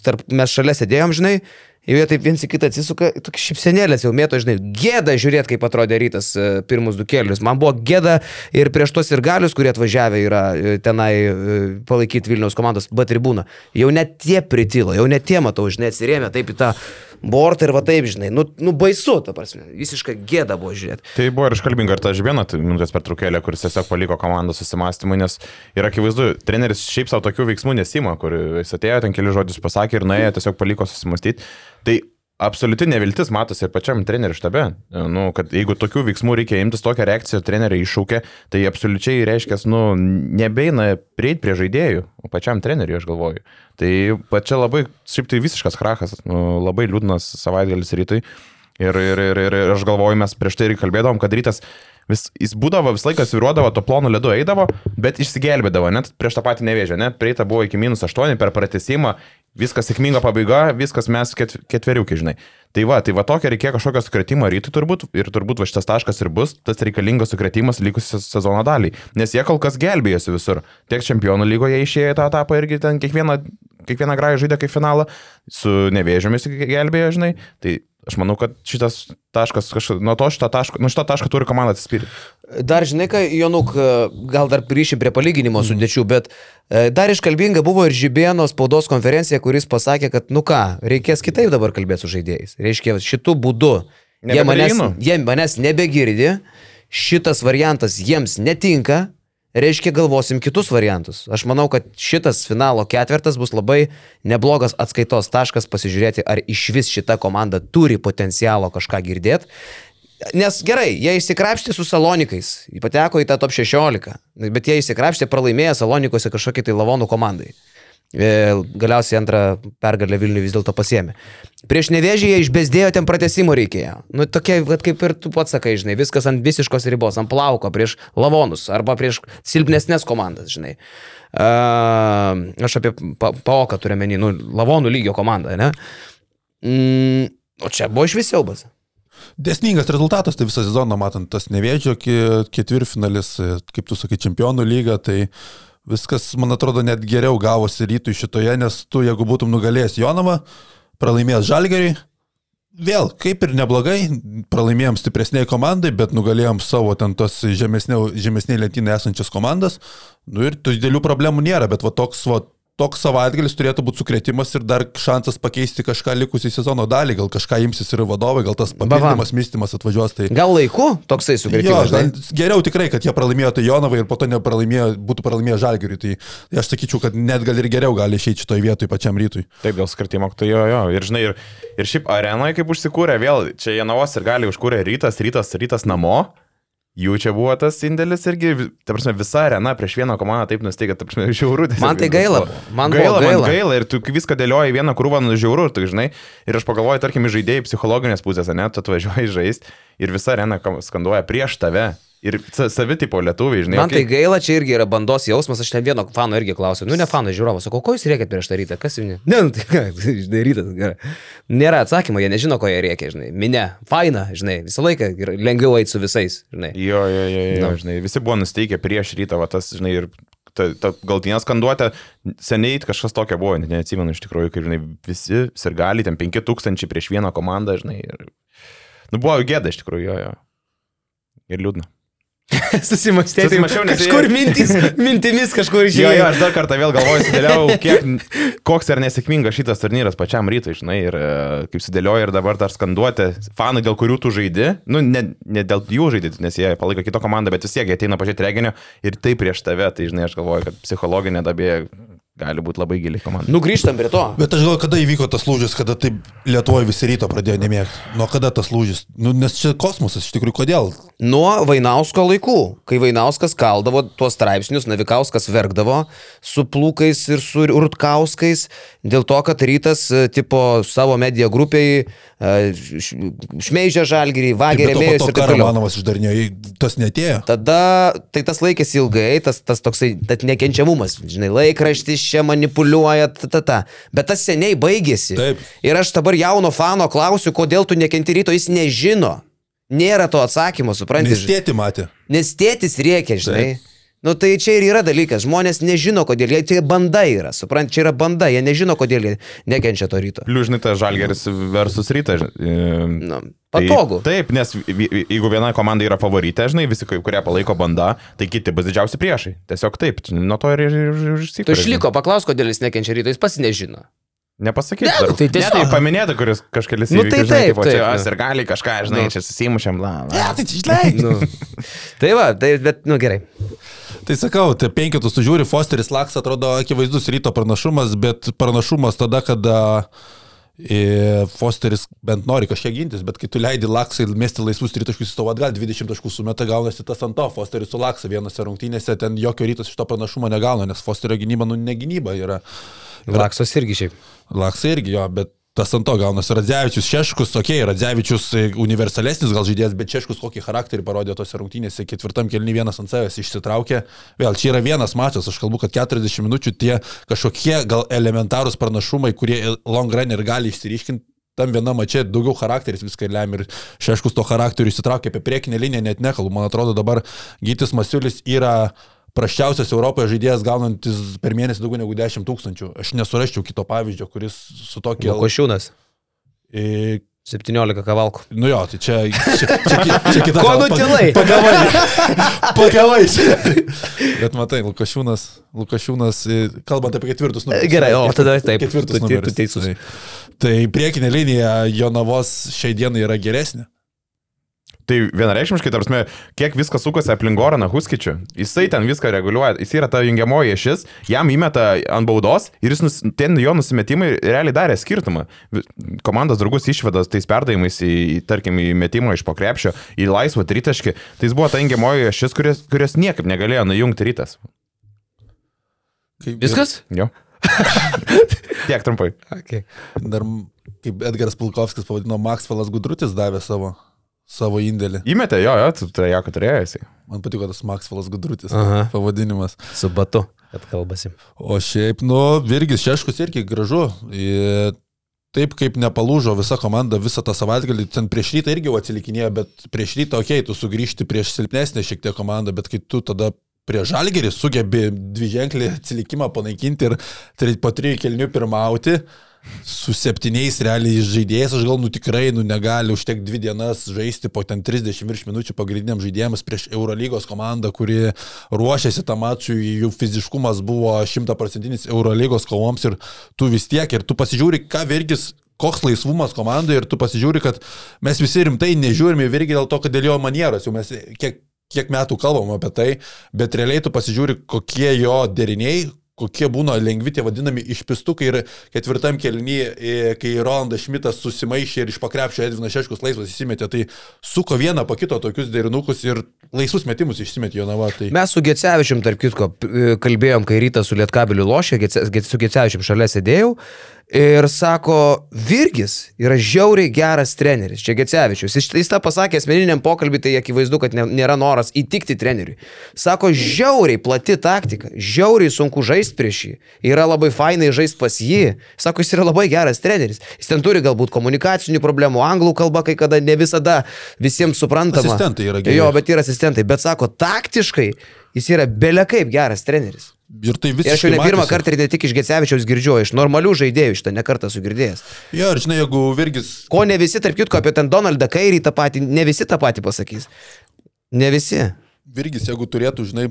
tarp, mes šalia sėdėjom, žinai. Jau jie taip viens į kitą atsisuka, tokia šipsenėlės jau mėto, žinai, gėda žiūrėti, kaip atrodė rytas e, pirmus du kėlius. Man buvo gėda ir prieš tos ir galius, kurie atvažiavę yra e, tenai e, palaikyti Vilniaus komandos B tribūną. Jau net tie pritilo, jau net tie matau, žinai, atsirėmė taip į tą bortą ir va taip, žinai, nu, nu baisu, ta prasme, visiškai gėda buvo žiūrėti. Tai buvo ir iškalbinga ir ta žviena minutės per trukėlę, kuris tiesiog paliko komandą susimastymui, nes yra akivaizdu, treneris šiaip savo tokių veiksmų nesima, kur jis atėjo, ten keli žodžius pasakė ir nuėjo, tiesiog paliko susimastyti. Tai absoliuti neviltis matosi ir pačiam treneriui štabe. Nu, kad jeigu tokių veiksmų reikia imtis, tokią reakciją treneriai iššūkė, tai absoliučiai reiškia, nu, nebeina prieiti prie žaidėjų, o pačiam treneriui aš galvoju. Tai pačia labai, šiaip tai visiškas krachas, nu, labai liūdnas savaitgalis rytui. Ir, ir, ir, ir, ir aš galvoju, mes prieš tai ir kalbėdavom, kad rytas vis, jis būdavo visą laiką sviruodavo, to plonų ledu eidavo, bet išsigelbėdavo, net prieš tą patį nevėžę, net prieita buvo iki minus 8 per pratesimą, viskas sėkminga pabaiga, viskas mes ket, ketveriukai, žinai. Tai va, tai va tokia reikėjo kažkokio sukretimo rytui turbūt ir turbūt va šitas taškas ir bus tas reikalingas sukretimas likusios sezono daliai, nes jie kol kas gelbėjosi visur. Tiek čempionų lygoje išėjo tą etapą irgi ten kiekvieną, kiekvieną grąžą žaidė kaip finalą, su nevėžiomis gelbėjo, žinai. Tai aš manau, kad šitas taškas, kažka, nuo to šito taško, nuo šito taško turi komanda atsispirti. Dar žinai, ką, Jonuk, gal dar grįšim prie palyginimo sudėčių, bet e, dar iškalbinga buvo ir Žibėno spaudos konferencija, kuris pasakė, kad, nu ką, reikės kitaip dabar kalbėti su žaidėjais. Reiškia, šitų būdų jie manęs, Nebeprieinu. jie manęs nebegirdi, šitas variantas jiems netinka, reiškia, galvosim kitus variantus. Aš manau, kad šitas finalo ketvirtas bus labai neblogas atskaitos taškas pasižiūrėti, ar iš vis šita komanda turi potencialo kažką girdėti. Nes gerai, jie įsikrapštė su Salonikais, pateko į tą top 16, bet jie įsikrapštė pralaimėję Salonikose kažkokiai tai lavonų komandai. E, Galiausiai antrą pergalę Vilniui vis dėlto pasiemė. Prieš nevėžį jie išbesdėjo ten pratesimo reikėjo. Nu, tokia, vat, kaip ir tu pats sakai, žinai, viskas ant visiškos ribos, ant plauko, prieš lavonus arba prieš silpnesnės komandas, žinai. Uh, aš apie pa, paoką turiu menį, nu, lavonų lygio komandą, ne? Mm, o čia buvo iš visiaubas. Desningas rezultatas, tai visą sezoną matant tas ketvirtfinalis, e, kaip tu sakai, čempionų lyga, tai viskas, man atrodo, net geriau gavosi rytui šitoje, nes tu, jeigu būtum nugalėjęs Jonavą, pralaimėjęs Žalgeriui, vėl, kaip ir neblogai, pralaimėjom stipresniai komandai, bet nugalėjom savo ten tos žemesniai lentynai esančias komandas, nu ir tų didelių problemų nėra, bet va toks, va, toks savaitgalis turėtų būti sukretimas ir dar šansas pakeisti kažką likusį sezono dalį, gal kažką imsis ir vadovai, gal tas papildomas mystimas atvažiuos. Tai... Gal laiku toksai Jo, sukretimas, gal, žinai? geriau tikrai, kad jie pralaimėjo tai Jonavai ir po to nepralaimėjo, būtų pralaimėję Žalgiriui. Tai, tai aš sakyčiau, kad net gal ir geriau gali išeiti šitoje vietoje pačiam rytui. Taip, dėl skirtimo, tai jo, jo. Ir žinai, ir, ir šiaip arenoje kaip užsikūrė, vėl čia Janavos ir gali užkūrė rytas, rytas, rytas namo. Jų čia buvo tas indėlis irgi, ta prasme, visa arena prieš vieną komandą taip nusteigė, ta prasme, [LAUGHS] žiauru. Man tai gaila. Man gaila, gaila. man gaila ir tu viską dėlioji vieną krūvą, nu žiauru, tai žinai. Ir aš pagalvoju, tarkim, iš žaidėjų psichologinės pusės, ne, tu atvažiuoji žaisti ir visa arena skanduoja prieš tave. Ir sa- savi tipo lietuviai, žinai. Man tai okei, gaila, čia irgi yra bandos jausmas, aš ten vieno fano irgi klausiu. Nu, ne fano žiūrovas, sakau, ko jūs rėkėt prieš tą rytą, kas jums? Ne, nu, tai ką, [LAUGHS] rytas. gerai. Nėra atsakymo, jie nežino, ko jie rėkė, žinai. Minė, faina, žinai, visą laiką lengviau eiti su visais, žinai. Jo, jo, jo, jo, Nu. žinai, visi buvo nusteikę prieš rytą, va tas, žinai, ir ta, ta galtinė skanduotė, seniai kažkas tokia buvo, net neatsimenu iš tikrųjų, kaip, žinai, visi ir gali, ten 5000 prieš vieną komandą, žinai, ir, nu, buvo gėda iš tikrųjų, jo, jo. Ir liūdna. [LAUGHS] Susimastėti. Susimąsčiau, nes kažkur mintis, mintimis kažkur Jo, jo, išėjo. aš dar kartą vėl galvoju, sudėliau, [LAUGHS] kiek, koks ir nesėkmingas šitas turnyras pačiam rytui, žinai, ir e, kaip sudėlioju ir dabar dar skanduoti, fanai, dėl kurių tu žaidi, nu, ne, ne dėl jų žaidži, nes jie palaiko kito komandą, bet vis tiek jie ateina pažiūrėti reginio ir tai prieš tave, tai žinai, aš galvoju, kad psichologinė dabė gali būti labai gili komanda. Nu, grįžtam prie to. Bet aš galvoju, kada įvyko tas lūžis, kada taip Lietuvoje visi ryto pradėjo nemėgti. Nuo kada tas lūžis? Nu, nes čia kosmosas, iš tikrųjų, kodėl? Nuo Vainausko laikų, kai Vainauskas kaldavo tuos straipsnius, Navikauskas verkdavo su plūkais ir su Rutkauskais, dėl to, kad rytas, e, tipo, savo mediją grupiai e, šmeižė žalgyrį, vagė rėmėjus to ir taip toliau. Karamanovas išdarinėjo, tas netėjo. Tada tai tas laikėsi ilgai, tas, tas toksai, tas nekenčiamumas, žinai, laikraštis čia manipuliuoja, ta, ta, ta. Bet tas seniai baigėsi. Taip. Ir aš dabar jauno fano klausiu, kodėl tu nekenti ryto, jis nežino. Nėra to atsakymo, suprantate? Nes tėti matė. Nes tėtis rėkia, žinai. Nu tai čia ir yra dalykas, žmonės nežino, kodėl jie, čia banda yra, suprant, čia yra banda, jie nežino, kodėl jie nekenčia to ryto. Plius, žinai, tas žalgeris versus rytas. Nu, patogu. Tai, taip, nes jeigu viena komanda yra favoritė, žinai, visi, kurie palaiko banda, tai kiti bus didžiausi priešai. Tiesiog taip, nuo to ir, ir, ir, ir Tu išliko, paklaus, kodėl jis nekenčia ryto, jis pats nežino. Nepasakyti. Ne, dar. tai tiesiog- Ne, tai paminėti, kuris kažkelis Nu, tai taip, o čia taip, aš nu. ir gali kažką, žinai, Nu. čia susimušiam, bla. bla. tai išleidai. [LAUGHS] Nu. tai va, tai, bet, nu gerai. Tai sakau, tai penketus tu žiūri, Fosteris Laks atrodo akivaizdus ryto pranašumas, bet pranašumas tada, kada e, Fosteris bent nori kažkiek gintis, bet kai tu leidi Laksai mesti laisvus tritaškus į savo atgal, 20 taškų sumeta, gaunasi tas ant to, Fosteris su Laksa vienose rungtynėse, ten jokio rytas iš to pranašumo negauna, nes Fosterio gynyba, nu, ne gynyba yra. Laksos irgi šiaip. Laksai irgi jo, bet tas ant to gaunasi. Radzevičius, Šeškus, okei, okay, Radzevičius e, universalesnis gal žaidėjas, bet Šeškus kokį charakterį parodė tose rungtynėse, ketvirtam kelni vienas ant savęs išsitraukė. Vėl, čia yra vienas mačas, aš kalbu, kad 40 minučių tie kažkokie gal elementarūs pranašumai, kurie long run ir gali išsiriškinti. Tam viena mačia daugiau charakteris viską lemia ir Šeškus to charakterių įsitraukė apie priekinę liniją, net nekalbu. Man atrodo dabar Gytis Masiulis yra prasčiausias Europoje žaidėjas gaunantis per mėnesį daugiau negu 10 tūkstančių. Aš nesurasčiau kito pavyzdžio, kuris su tokia... Košiūnas. E, 17 kavalkų. Nu jo, tai čia, čia, čia, čia, kita Ko nutilai? Pagavai. Pagavai. Bet matai, Lukašiūnas, Lukašiūnas, e, kalbant apie ketvirtus numerius. Gerai, o tada taip, Ketvirtus tu- tu- numerius. Tai, tai priekinė linija Jonavos šiai dienai yra geresnė. Tai vienareikšmiškai, tarsi, kiek viskas sukasi aplink Goraną Huskičių, jisai ten viską reguliuoja, jis yra ta jungiamoji šis, jam įmeta ant baudos ir jis nus, ten jo nusimetimai realiai darė skirtumą. Komandos draugus išvedas tais perdavimais į, tarkim, į metimą iš pokrepšio, į laisvą tritaškį, tai jis buvo ta jungiamoji šis, kurios, kurios niekaip negalėjo nujungti rytas. Kaip, Viskas? Jo. [LAUGHS] Tiek trumpai. Okay. Dar, kaip Edgaras Pulkovskis pavadino, Maksvelas Gudrutis davė savo, savo indėlį. Įmetė, jo, jo, tu tai kad turėjai. Man patiko tas Maksvelas Gudrutis Aha. pavadinimas. Su batu, kad kalbasi. O šiaip, nu, Virgis Šeškus irgi gražu. Ir taip kaip nepalūžo visa komanda visą tą savaitgalį, ten prieš rytą irgi jau atsilikinėjo, bet prieš rytą, okei, okay, tu sugrįžti prieš silpnesnę šiek tiek komandą, bet kai tu tada prie žalgerį sugebi dviženklį atsilikimą panaikinti ir tri- po trijų kelnių pirmauti, su septyniais realiai žaidėjais, aš gal nu tikrai nu, negali užtekti dvi dienas žaisti po ten 30 virš minučių pagrindiniam žaidėjams prieš Eurolygos komandą, kuri ruošiasi tam mačui, jų fiziškumas buvo šimtaprocentinis Eurolygos kovoms ir tu vis tiek, ir tu pasižiūri, ką Virgis koks laisvumas komandai ir tu pasižiūri, kad mes visi rimtai nežiūrime į Virgį dėl to, kad dėl jo manieros, jau mes kiek, kiek metų kalbam apie tai, bet realiai tu pasižiūri, kokie jo deriniai, kokie būna lengvi tie vadinami išpistukai ir ketvirtam kelnyje, kai Rolandas Šmitas susimaišė ir iš pakrepšio Edvinas Šeškus laisvas įsimetė, tai suko vieną po kito tokius derinukus ir laisvus metimus išsimetė Jonava. Tai... Mes su Gecevičium, tarp kitko, p- kalbėjom, kai rytas su Lietkabiliu lošė, su Gecevičium šalia sėdėjau ir sako, Virgis yra žiauriai geras treneris, čia Gecevičius. Jis, jis tą pasakė asmeniniam pokalbį, tai akivaizdu, kad ne, nėra noras įtikti treneriui. Sako, žiauriai plati taktika, žiauriai sunku žaisti prieš jį, yra labai fainai žaisti pas jį. Sako, jis yra labai geras treneris. Jis ten turi galbūt komunikacinių problemų, anglų kalba kai kada ne visada visiems suprantama. Asistentai yra geri. Jo, bet yra asistentai. Bet sako, taktiškai jis yra belekaip geras treneris. Ir tai Ir visiškai. aš jau ne pirmą matėsi. kartą ir ne tik iš Gecevičiaus girdžiu, iš normalių žaidėjų šitą nekartą sugirdėjęs. Jo, ir žinai, jeigu Virgis Ko ne visi, tarp kitko, apie ten Donaldą Kairį tą patį, ne visi tą patį pasakys. Ne visi. Virgis, jeigu turėtų, žinai,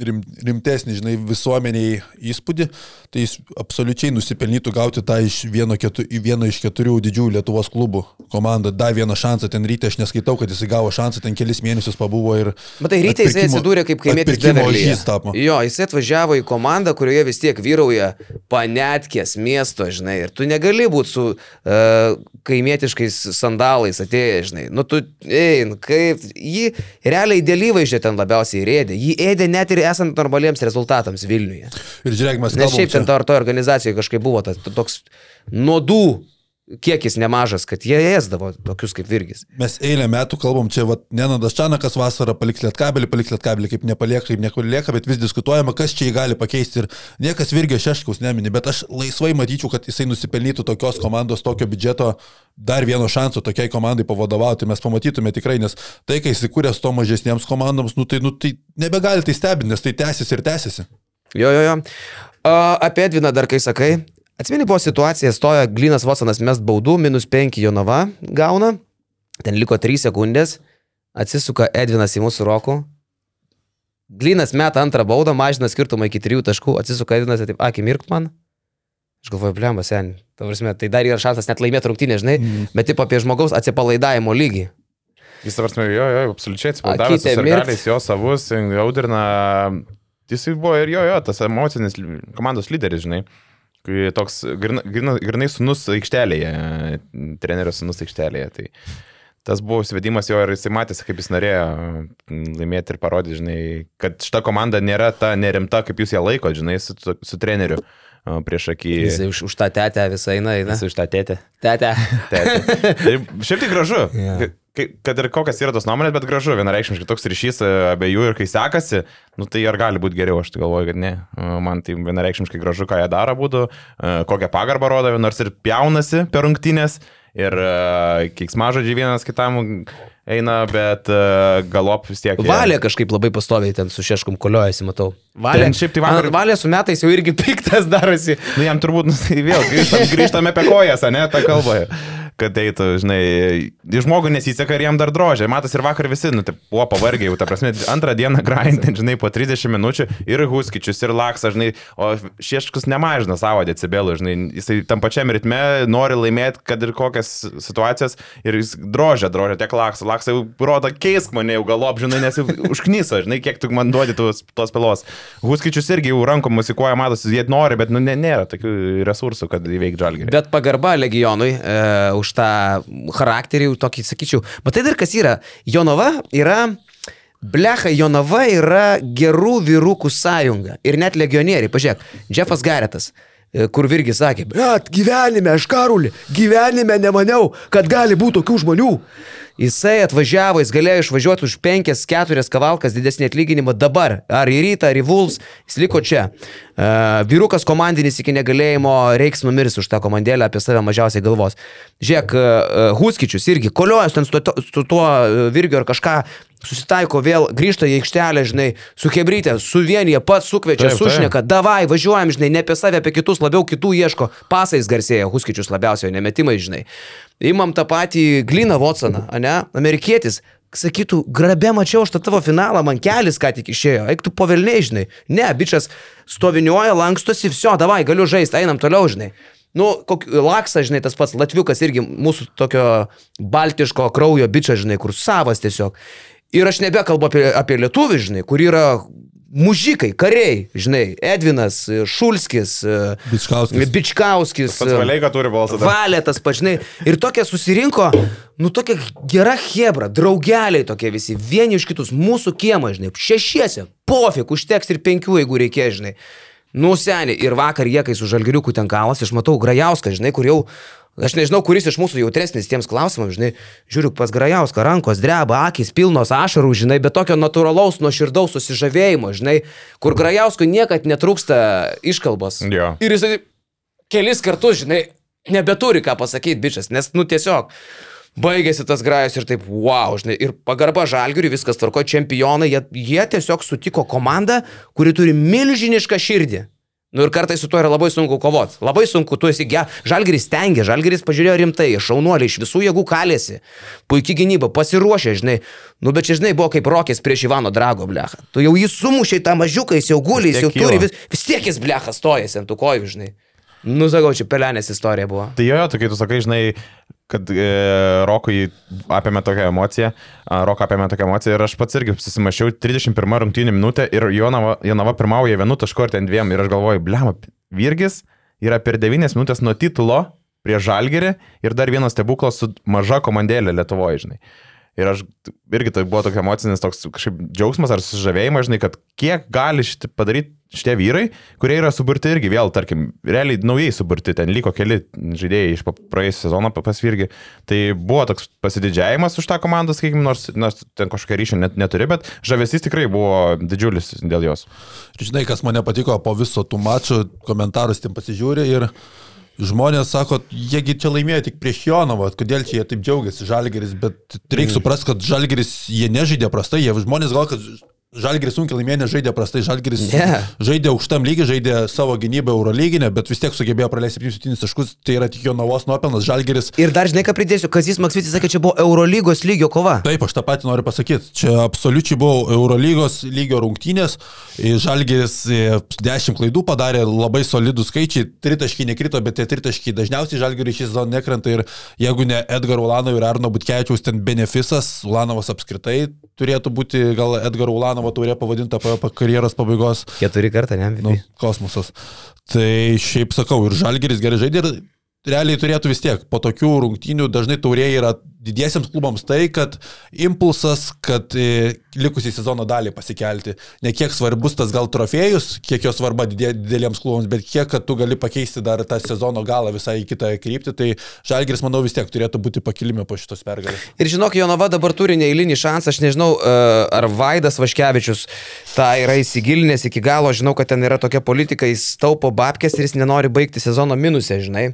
rim, rimtesnį, žinai, visuomeniai įspūdį, tai jis absoliučiai nusipelnytų gauti tą iš vieno, ketu, vieno iš keturių didžiųjų Lietuvos klubų komandą. Dar vieną šansą ten ryte, aš neskaitau, kad jis gavo šansą, ten kelis mėnesius pabuvo ir... Matai, ryte atpirkimo- atsidūrė kaip ožys tapo. Jo, jisai atvažiavo į komandą, kurioje vis tiek vyrauja panetkės miesto, žinai, ir tu negali būti su uh, kaimietiškais sandalais atėjęs, žinai. Nu, tu, ein, kaip, jį realiai dėl įvaizdžio ten labiausiai ir ėdė. Jį ėdė net ir esant normaliems rezultatams Vilniuje. Ir žiūrėk, mes Nes šiaip ten to, to organizacijoje kažkaip buvo tas toks nuodų kiekis nemažas, kad jie ėsdavo tokius kaip Virgis. Mes eilę metų kalbam čia, va, Nenadas Čanakas vasarą paliks lietkabelį, paliks lietkabelį, kaip nepalieka, kaip nepalieka, bet vis diskutuojama, kas čia jį gali pakeisti ir niekas Virgio Šeškaus nemini, bet aš laisvai matyčiau, kad jisai nusipelnytų tokios komandos, tokio biudžeto, dar vieno šanso tokiai komandai pavadovauti, mes pamatytume tikrai, nes tai, kai įsikūrė to mažesniems komandoms, nu tai, nu, tai nebegali tai stebinti, nes tai tęsiasi ir tęsiasi. Jo, jo, jo. Apie Edviną dar kai sakai. Atsimeni, buvo situacija, stoja Glinas Watsonas mest baudų, minus 5 Jonava gauna, ten liko 3 sekundės, atsisuka Edvinas į mūsų rokų. Glinas meta antrą baudą, mažina skirtumą iki 3 taškų, atsisuka Edvinas taip, akį mirk man. Aš galvoju, blemba, sen. Tavarsime, tai dar yra šansas net laimėti rungtynę, žinai, Mm. bet taip apie žmogaus atsipalaidavimo lygį. Jis, tavarsime, jo, jo, absoliučiai atsipalaidavęs, mirkt. galiais jo savus, jaudrina. Jis buvo ir jo, jo, tas emocinis komandos lyderis, žinai. Kai toks grina- grina- grinai sunus aikštelėje, trenerio sunus aikštelėje. Tai tas buvo svedimas jo ir jisai matėsi, kaip jis norėjo mm, laimėti ir parodyti, žinai, kad šita komanda nėra ta nerimta, kaip jūs ją laiko, žinai, su, su, treneriu prieš akį. Jis už, už tą tetę visą eina, eina. Jis iš tą tėtę. Tetę. Tėtė. [LAUGHS] Tai Šiaip tai gražu. Yeah. Kad ir kokias yra tos nuomonės, bet gražu, vienareikšmiškai toks ryšys e, abiejų ir kai sekasi, nu tai ar gali būti geriau, aš tai galvoju, kad ne. E, Man tai vienareikšmiškai gražu, ką jie daro būtų, e, kokią pagarbą rodo, nors ir pjaunasi per rungtynės ir keiksmažodžiai vienas kitam eina, bet galop vis tiek. Valė kažkaip labai pastoviai ten su šeškum koliojasi, matau. Valė, Ten šiaip tai vakar- Valė su metais jau irgi [LAUGHS] piktas darosi. Nu jam turbūt, nu, tai vėl grįžtam, grįžtame apie kojas, ne, tą kalbą. Kad eitų, žinai, žmogų nesiseka ir jam dar drožė. Matas ir vakar visi, nu, tai buvo pavargę jau, ta prasme, antrą dieną grindint, žinai, po 30 minučių ir Huskičius, ir Laksas, žinai, o Šieškus nemažina savo decibelų, žinai, jisai tam pačiam ritme nori laimėti, kad ir kokias situacijas, ir jis drožia, drožia tiek Laksas. Laksas jau rodo, keisk mane jau galop, žinai, nes jau užknyso, žinai, kiek tu man duodi tos, tos pelos. Huskičius irgi jau rankom musikuoja, matosi, jie nori, bet, nu, ne, nėra tokių resursų, kad įveikti žalgerį. Bet pagarba legionui e, už tą charakterį, tokį sakyčiau. Bet tai dar kas yra? Jonava yra... Blecha Jonava yra gerų vyrukų sąjunga. Ir net legionieriai. Pažiūrėk, Jeffas Garetas. e, Kur virgi sakė, bet gyvenime, aš karulį, gyvenime nemaniau, kad gali būti tokių žmonių. Jisai atvažiavo, jis galėjo išvažiuoti už penkias, keturias kavalkas didesnį atlyginimą dabar. Ar į rytą, ar į Vuls, jis liko čia. Uh, vyrukas komandinis iki negalėjimo reiks numirs už tą komandėlę, apie save mažiausiai galvos. Žiūrėk, uh, Huskičius irgi, koliojas ten su, to, su tuo Virgio ar kažką, susitaiko vėl, grįžta į aikštelę, žinai, su Hebrytė, suvienyje, pats sukviečia, Taip, taip. sušneka, davai, važiuojam, žinai, ne apie save, apie kitus, labiau kitų ieško, pasais garsėja, Huskičius labiausiai, nemetimai, žinai. Imam tą patį Gliną Watsoną, ne, amerikietis, sakytų, grabė mačiau aš tą tavo finalą, man kelis ką tik išėjo, eik tu povelniai, žinai. Ne, bičias stoviniuoja, lankstosi, viso, davai, galiu žaisti, einam toliau, žinai. Nu, kok, Laksa, žinai, tas pats Latviukas irgi mūsų tokio baltiško kraujo bičias, žinai, kur savas tiesiog. Ir aš nebekalbu apie, apie lietuvį, žinai, kur yra mužikai, kariai, žinai, Edvinas, Šulskis, Bičkauskis. Bičkauskis, Valeika turi balsą. dar. Valė tas pažinai. Ir tokie susirinko, nu tokia gera hebra, draugeliai tokie visi, vieni iš kitus, mūsų kiemą, žinai, šešiese, pofik, užteks ir penkių, jeigu reikės, žinai. Nu, seniai, ir vakar jie, kai su žalgiriuku ten kalas, aš matau Grajauską, žinai, kur jau, aš nežinau, kuris iš mūsų jautresnis tiems klausimams, žinai, žiūriu pas Grajauską, rankos dreba, akis pilnos ašarų, žinai, bet tokio natūralaus, nuoširdaus susižavėjimo, žinai, kur Grajauskui niekad netrūksta iškalbos. Jo. Ir jisai kelis kartus, žinai, nebeturi ką pasakyti, bičias, nes, nu, tiesiog baigėsi tas grajus ir taip, wow, žinai, ir pagarba žalgiui, viskas tvarko, čempionai, jie, jie tiesiog sutiko komandą, kuri turi milžinišką širdį. Nu ir kartais su tuo yra labai sunku kovoti. Labai sunku, tu esi ge. Žalgeris stengia, Žalgeris pažiūrėjo rimtai, šaunuoliai iš visų jėgų kalėsi. Puikiai gynyba, pasiruošė, žinai. Nu bet čia, žinai, buvo kaip rokės prieš Ivano Drago, blecha. Tu jau jį sumušiai tą mažiuką, jis jau guli, jis jau turi, vis, vis tiek jis blecha stojasi ant tų kojų, žinai. Nu, sakau, čia pelenės istorija buvo. Tai jo, tu kai tu sakai, žinai, kad e, Rokui apėmė tokią emociją, Roką apėmė tokią emociją ir aš pats irgi susimašiau 31 rungtynį minutę ir Jonava, Jonava pirmauja vienu tašku ar ten dviem ir aš galvoju, blema, Virgis yra per 9 minutės nuo titulo prie Žalgerį ir dar vienas stebuklas su maža komandėlė Lietuvoje, žinai. Ir aš irgi tai buvo toks emocinis toks kažkaip džiaugsmas ar susižavėjimas, žinai, kad kiek gali šitą padaryti šitie vyrai, kurie yra suburti irgi vėl, tarkim, realiai naujai suburti, ten liko keli žaidėjai iš pa- praėjusio sezono pa- pas Virgį. Tai buvo toks pasididžiavimas už tą komandą, sakykime, nors, nors ten kažkokia ryšio net neturi, bet žavesys tikrai buvo didžiulis dėl jos. Ir žinai, kas mane patiko po viso tų mačų, komentarus tim pasižiūri ir žmonės sako, jiegi čia laimėjo tik prieš Jonovą, kodėl čia jie taip džiaugiasi, Žalgeris, bet reikia suprasti, kad Žalgeris jie nežaidė prastai, jie žmonės gal, kad Žalgeris sunkiai laimėjo, nežaidė prastai, Žalgeris Ne. žaidė aukštam lygiai, žaidė savo gynybą Eurolyginę, bet vis tiek sugebėjo praleisti 7 taškus, tai yra tik Jonavos nuopelnas, Žalgeris Ir dar žinai, ką pridėsiu, Kazis Maksvitis sakė, čia buvo Eurolygos lygio kova. Taip, aš tą patį noriu pasakyti. Čia absoliučiai buvo Eurolygos lygio rungtynės. Žalgeris 10 klaidų padarė, labai solidų skaičiai. Tritaškiai nekrito, bet tie tritaškiai dažniausiai Žalgeriui šį sezoną nekrenta. Ir jeigu ne Edgar Ulanovo ir Arno Butkevičiaus ten benefisas, Ulanovas apskritai turėtų būti gal Edgar Ulanovo taurė pavadinta po, po karjeros pabaigos. Keturi kartą, ne? Nu, kosmosas. Tai šiaip sakau, ir Žalgeris gerai žaidė ir realiai turėtų vis tiek. Po tokių rungtynių dažnai taurė yra didiesiems klubams tai, kad impulsas, kad e, likusį sezono dalį pasikelti. Ne kiek svarbus tas gal trofėjus, kiek jo svarba dideliems klubams, bet kiek, kad tu gali pakeisti dar tą sezono galą visai į kitą kryptį. Tai Žalgeris, manau, vis tiek turėtų būti pakilime po šitos pergalės. Ir žinok, Jonava dabar turi neįlinį šansą, aš nežinau, e, ar Vaidas Vaškevičius tą yra įsigilinęs iki galo, žinau, kad ten yra tokia politika, jis taupo babkės ir jis nenori baigti sezono minusę, žinai.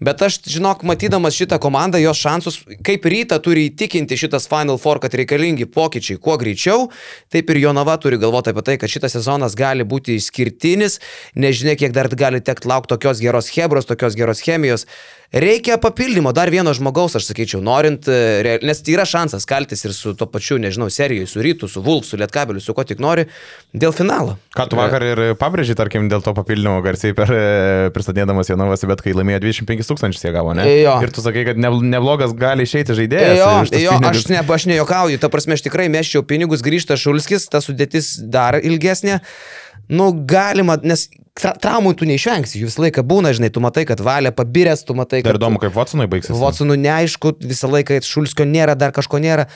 Bet aš, žinok, matydamas šitą komandą, jos šansus, kaip ryta turi įtikinti šitas Final Four, kad reikalingi pokyčiai kuo greičiau, taip ir Jonava turi galvoti apie tai, kad šitas sezonas gali būti išskirtinis, nežinia, kiek dar gali tekti laukti tokios geros hebros, tokios geros chemijos. Reikia papildymo, dar vieno žmogaus, aš sakyčiau, norint, e, nes tai yra šansas kaltis ir su to pačiu, nežinau, serijoje, su Rytu, su Vulf, su Lietkabeliu, su ko tik nori, dėl finalo. Ką tu vakar ir pabrėži, tarkim, dėl to papildymo garsiai per e, pristatėdamas Jonovas, bet kai laimėjo 25 tūkstančius jie gavo, ne? Jo. Ir tu sakai, kad ne, neblogas gali išeiti žaidėjas. Jo, jo pinigus. aš, ne, aš nejokauju, ta prasme, aš tikrai meščiau pinigus, grįžta Šulskis, ta sudėtis dar ilgesnė. Nu, galima, nes tra traumų tu neišvengsi, jų visą laiką būna, žinai, tu matai, kad valia pabiręs, tu matai, kad... įdomu, kaip Watsonui baigsis. Watsonų neaišku, visą laiką Šulskio nėra, dar kažko nėra.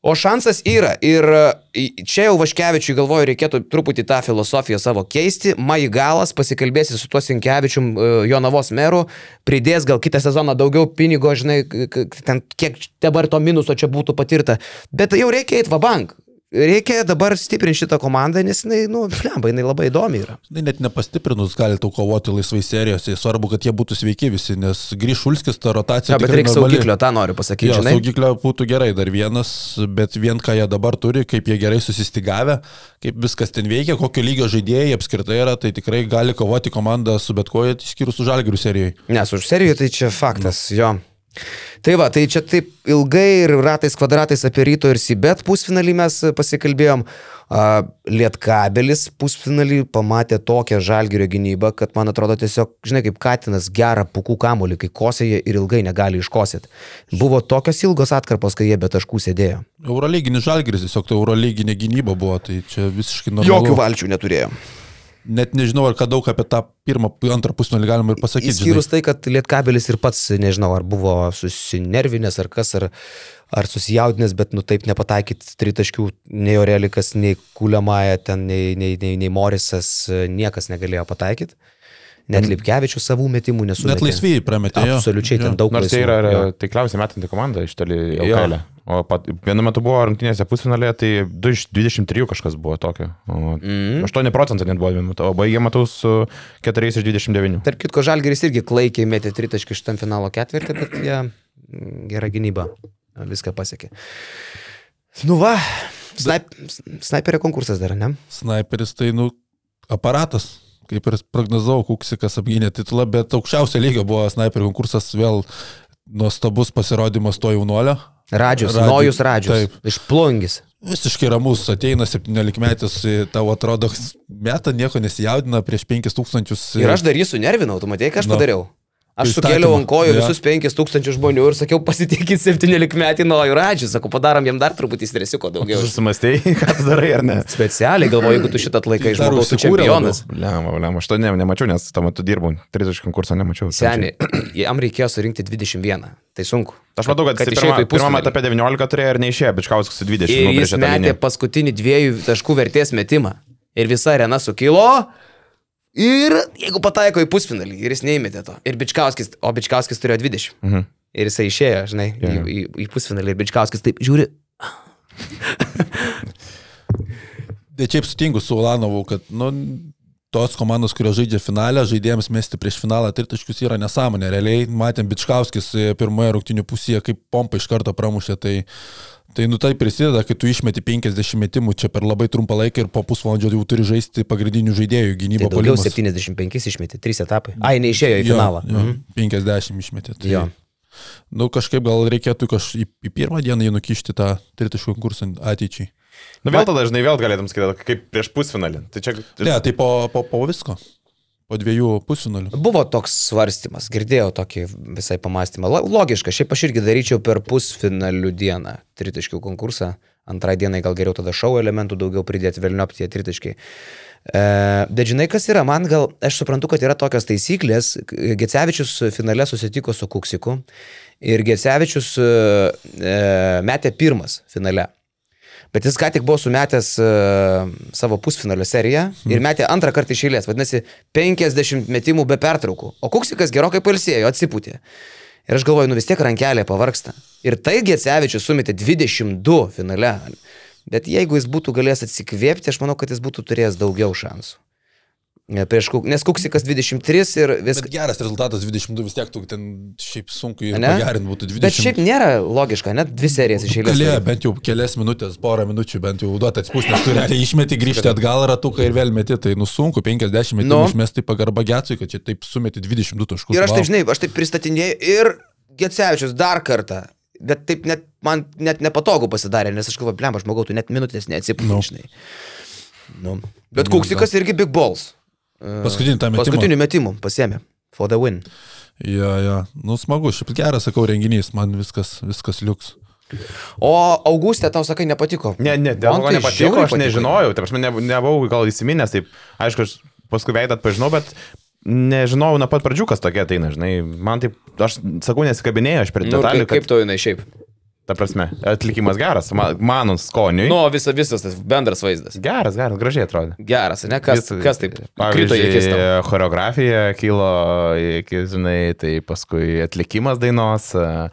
O šansas yra. Ir e, čia jau Vaškevičiui galvoju, reikėtų truputį tą filosofiją savo keisti. Maigalas pasikalbėsi su tuo Sinkevičium, e, Jonavos meru, pridės gal kitą sezoną daugiau pinigo, žinai, ten kiek dabar to minuso čia būtų patirta. Bet jau reikia eiti va bank. Reikia dabar stiprinti šitą komandą, nes jinai, nu, flemba, jinai labai įdomi yra. Tai net nepastiprinus gali tau kovoti laisvai serijose. Svarbu, kad jie būtų sveiki visi, nes grįž Ulskis, ta rotacija. Ja, bet reikia saugiklio, tą noriu pasakyti, Jo, žinai. saugiklio būtų gerai dar vienas, bet vien ką jie dabar turi, kaip jie gerai susistigavę, kaip viskas ten veikia, kokio lygio žaidėjai apskritai yra, tai tikrai gali kovoti komanda su bet kuo, išskyrus su žalgirių serijai. Nes už seriją tai čia faktas, jo. Tai va, tai čia taip ilgai ir ratais kvadratais apie ryto ir Sibet pusfinalį mes pasikalbėjom. A, Lietkabelis pusfinalį pamatė tokią žalgerio gynybą, kad man atrodo tiesiog, žinai, kaip Katinas gerą pukų kamolį, kai kosėje ir ilgai negali iškosėti. Buvo tokios ilgos atkarpos, kai jie be taškų sėdėjo. Eurolyginis žalgiris, tiesiog tai eurolyginė gynyba buvo, tai čia visiškai normalu. Jokių valčių neturėjo. Net nežinau, ar ką daug apie tą pirmą, antrą pusnulį galima ir pasakyti. Įskyrus tai, kad Lietkabelis ir pats, nežinau, ar buvo susinervinęs, ar kas, ar, ar susijaudinęs, bet nu taip nepataikyti tritaškių nei Orelikas, nei Kuliamaja, ten, nei, nei, nei, nei Morisas, niekas negalėjo pataikyti. Net Lipkevičių savų metimų nesumetė. Net laisvai prametė. Absoliučiai Jo. ten daug Nors tai laisvų. yra Jo. taikliausiai metanti komanda iš toli. LKL. O pat, vienu metu buvo rungtynėse pusfinalėje, tai 2 iš 23 kažkas buvo tokio. O Mhm. 8 procentų net buvo o baigė metu su 4 iš 29. Tarp kitko, Žalgeris irgi klaikiai metė tritaškį šitam finalo ketvirtį, bet jie mm, gerą gynybą viską pasiekė. Nu va, snaip, snaiperio konkursas dar, ne? Sniperis tai, nu, aparatas. Kaip ir prognozavau, Kuksikas apgynė titulą, bet aukščiausio lygio buvo sniper konkursas vėl nuostabus pasirodymas to jaunuolio. Radžius, Radži- Nojus Radžius. taip. Iš plungis. Visiškai ramus, ateina 17 metis, tau atrodo, metą nieko nesijaudina prieš 5000. Ir aš dar jį sunervinau, tu matei, ką aš Nu. padariau. Aš sukėliau ant kojų Jo. visus 5000 žmonių ir sakiau, pasitikit 17 metį Nojų Radžių. Sakau, padarom jam dar truputį stresiuko daugiau. Susimastėjai, [LAUGHS] ką tu darai ar ne? Specialiai galvoju, jeigu tu šitą Dar žmogaus tu čempionas. Liam, liam, aš to ne, nemačiau, nes tuo metu dirbau, 30 konkursą nemačiau. Seniai, [CLEARS THROAT] jam reikėjo surinkti 21. Tai sunku. Aš matau, kad, kad pirmame pusfinalį. etape 19 turėjo ir neišėjo, bičkauskas su 20. Ir jis metė paskutinį dviejų taškų vertės metimą. Ir visa arena sukilo. Ir jeigu pataiko į pusfinalį ir jis neįmetė to. Ir Bičkauskis, o Bičkauskis turėjo 20. Mhm. Ir jisai išėjo, žinai, Jo, į, jo. į, į pusfinalį. Ir Bičkauskis taip žiūri. Bet šiaip sutinku su Ulanovu, kad nu, tos komandos, kurios žaidžia finalę, žaidėjams mesti prieš finalą tritaškius yra nesąmonė. Realiai matėm Bičkauskis e, pirmoje rungtinių pusėje, kaip pompa iš karto pramušė. Tai, tai nu tai prisideda, kai tu išmeti 50 metimų čia per labai trumpą laiką ir po pusvalandžio jau turi žaisti pagrindinių žaidėjų Tai gynybą daugiau puolimas. 75 išmetė, 3 etapai. Ai, neišėjo į Jo, finalą. Jo, Mhm. 50 išmetė. Tai, Jo. Nu, kažkaip gal reikėtų kaž, į, į pirmą dieną jį nukišti tą tritaškų konkursą ateičiai. Nu vėl tada, žinai, vėl galėtum sakyti, kaip prieš pusfinalį. Tai čia... Ne, tai po, po, po visko. Po dviejų pusfinalių. Buvo toks svarstymas, girdėjau tokį visai pamastymą. Logiška, šiaip aš irgi daryčiau per pusfinalių dieną tritaškių konkursą. Antrai dienai gal geriau tada šau elementų daugiau pridėti, vėlniop tie tritaškiai. E, bet žinai, kas yra, man gal, aš suprantu, kad yra tokios taisyklės. Gecevičius finale susitiko su Kuksiku ir Gecevičius e, e, metė pirmas finale. Bet jis ką tik buvo sumetęs uh, savo pusfinalio seriją ir metė antrą kartą iš eilės, vadinasi, 50 metimų be pertraukų. O Kuksikas gerokai palsėjo, atsipūtė. Ir aš galvoju, nu vis tiek rankelė pavarksta. Ir tai Gecevičius sumetė 22 finale. Bet jeigu jis būtų galėjęs atsikvėpti, aš manau, kad jis būtų turėjęs daugiau šansų. Ne, Prieš, Kuk- nes Kuksikas 23 ir viskas. Bet geras rezultatas 22 vis tiek, tu ten šiaip sunku pagerinti būtų 20. Bet šiaip nėra logiška, net dvi serijas iš eilės. Galėjo bent jau kelias minutės, porą minučių bent jau duoti atspūsti, nes tu realiai išmeti, grįžti atgal ratuką ir vėl meti, tai nusunku 50 metų Nu. išmesti pagarba Getsui, kad čia taip sumeti 22 taškus. Ir aš taip, žinai, aš taip pristatinėjau ir Gecevičius dar kartą. Bet taip net, man net nepatogu pasidarė, nes aš galvoju, blem, aš žmogau, tu net minutės neatsipūtai, Nu. no. žinai. Nu. Bet Kuksikas irgi big balls. Paskutinį tą metimą. Paskutinių metimų pasiemė. For the win. Ja, ja. Nu, smagu, šiaip geras, sakau, renginys, man viskas, viskas liuks. O Augustė tau sakai nepatiko. Ne, ne, dėl to tai nepatiko, aš nežinojau, taip aš ne, nebuvau gal įsiminęs, taip, aišku, aš paskui veidą atpažinau, bet nežinojau nuo pat pradžių, kas tokia ateina, žinai, man taip, aš sakau, nesikabinėjau, aš prie Nu, detalių, kaip, kaip kad, to jinai šiaip? Ta prasme, atlikimas geras, ma- mano skoniui. Nu, visa, visas tas bendras vaizdas. Geras, geras, gražiai atrodo. Geras, ne? Kas, Vis- kas taip? Pavyzdžiui, choreografija kilo, iki, žinai, tai paskui atlikimas dainos, a,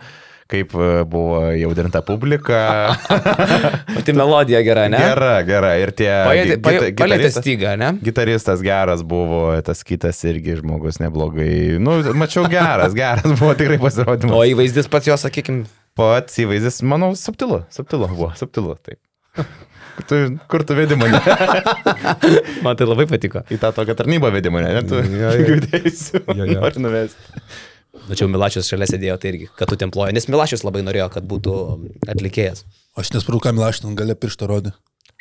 kaip a, buvo jaudinta publika. [LAUGHS] Pati melodija gera, ne? Gera, gera. Ir tie... Palėtė gitaristas- stygą, ne? Gitaristas geras buvo, tas kitas irgi žmogus neblogai. Nu, mačiau geras, geras buvo tikrai pasirodymas. O įvaizdis pats jo, sakykime, Pats įvaizdis, manau, subtilu, subtilu buvo, subtilu, taip. Kur tu, kur tu vedi mane? [LAUGHS] man tai labai patiko. Į tą tokią tarnybą vedi mane, net tu Jo, jo. girdėjusi. Jo, jo. Nori nuvesti. Tačiau Milašius šalia sėdėjo, tai irgi, kad tu temploji. Nes Milašius labai norėjo, kad būtų atlikėjas. Aš nesupratau, kam Milašinas galė pirštą rodė.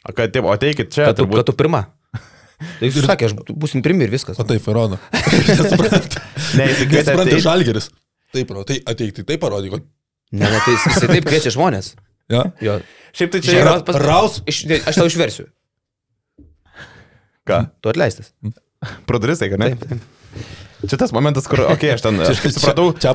O, kad, taip, o teikit čia, Kad tu, turbūt. kad tu pirma. [LAUGHS] Tai jis sakė, aš būsim pirmi ir viskas. O taip, įrodo. [LAUGHS] Nesuprantu. Ne, jis kvietė Nesuprantu, žalgeris. Taip, tai ateik, tai parodyk. kad- Ne, ne, tai jis, jisai taip kviečia žmonės. Ja? Jo. Šiaip tai Čia čia yra pas... Raus? Iš, ne, aš tau išversiu. Ką? Tu atleistas. Produrisai, kad ne? Taip, taip. Čia tas momentas, kur, okei, okay, aš ten, aš kaip supratau, Čia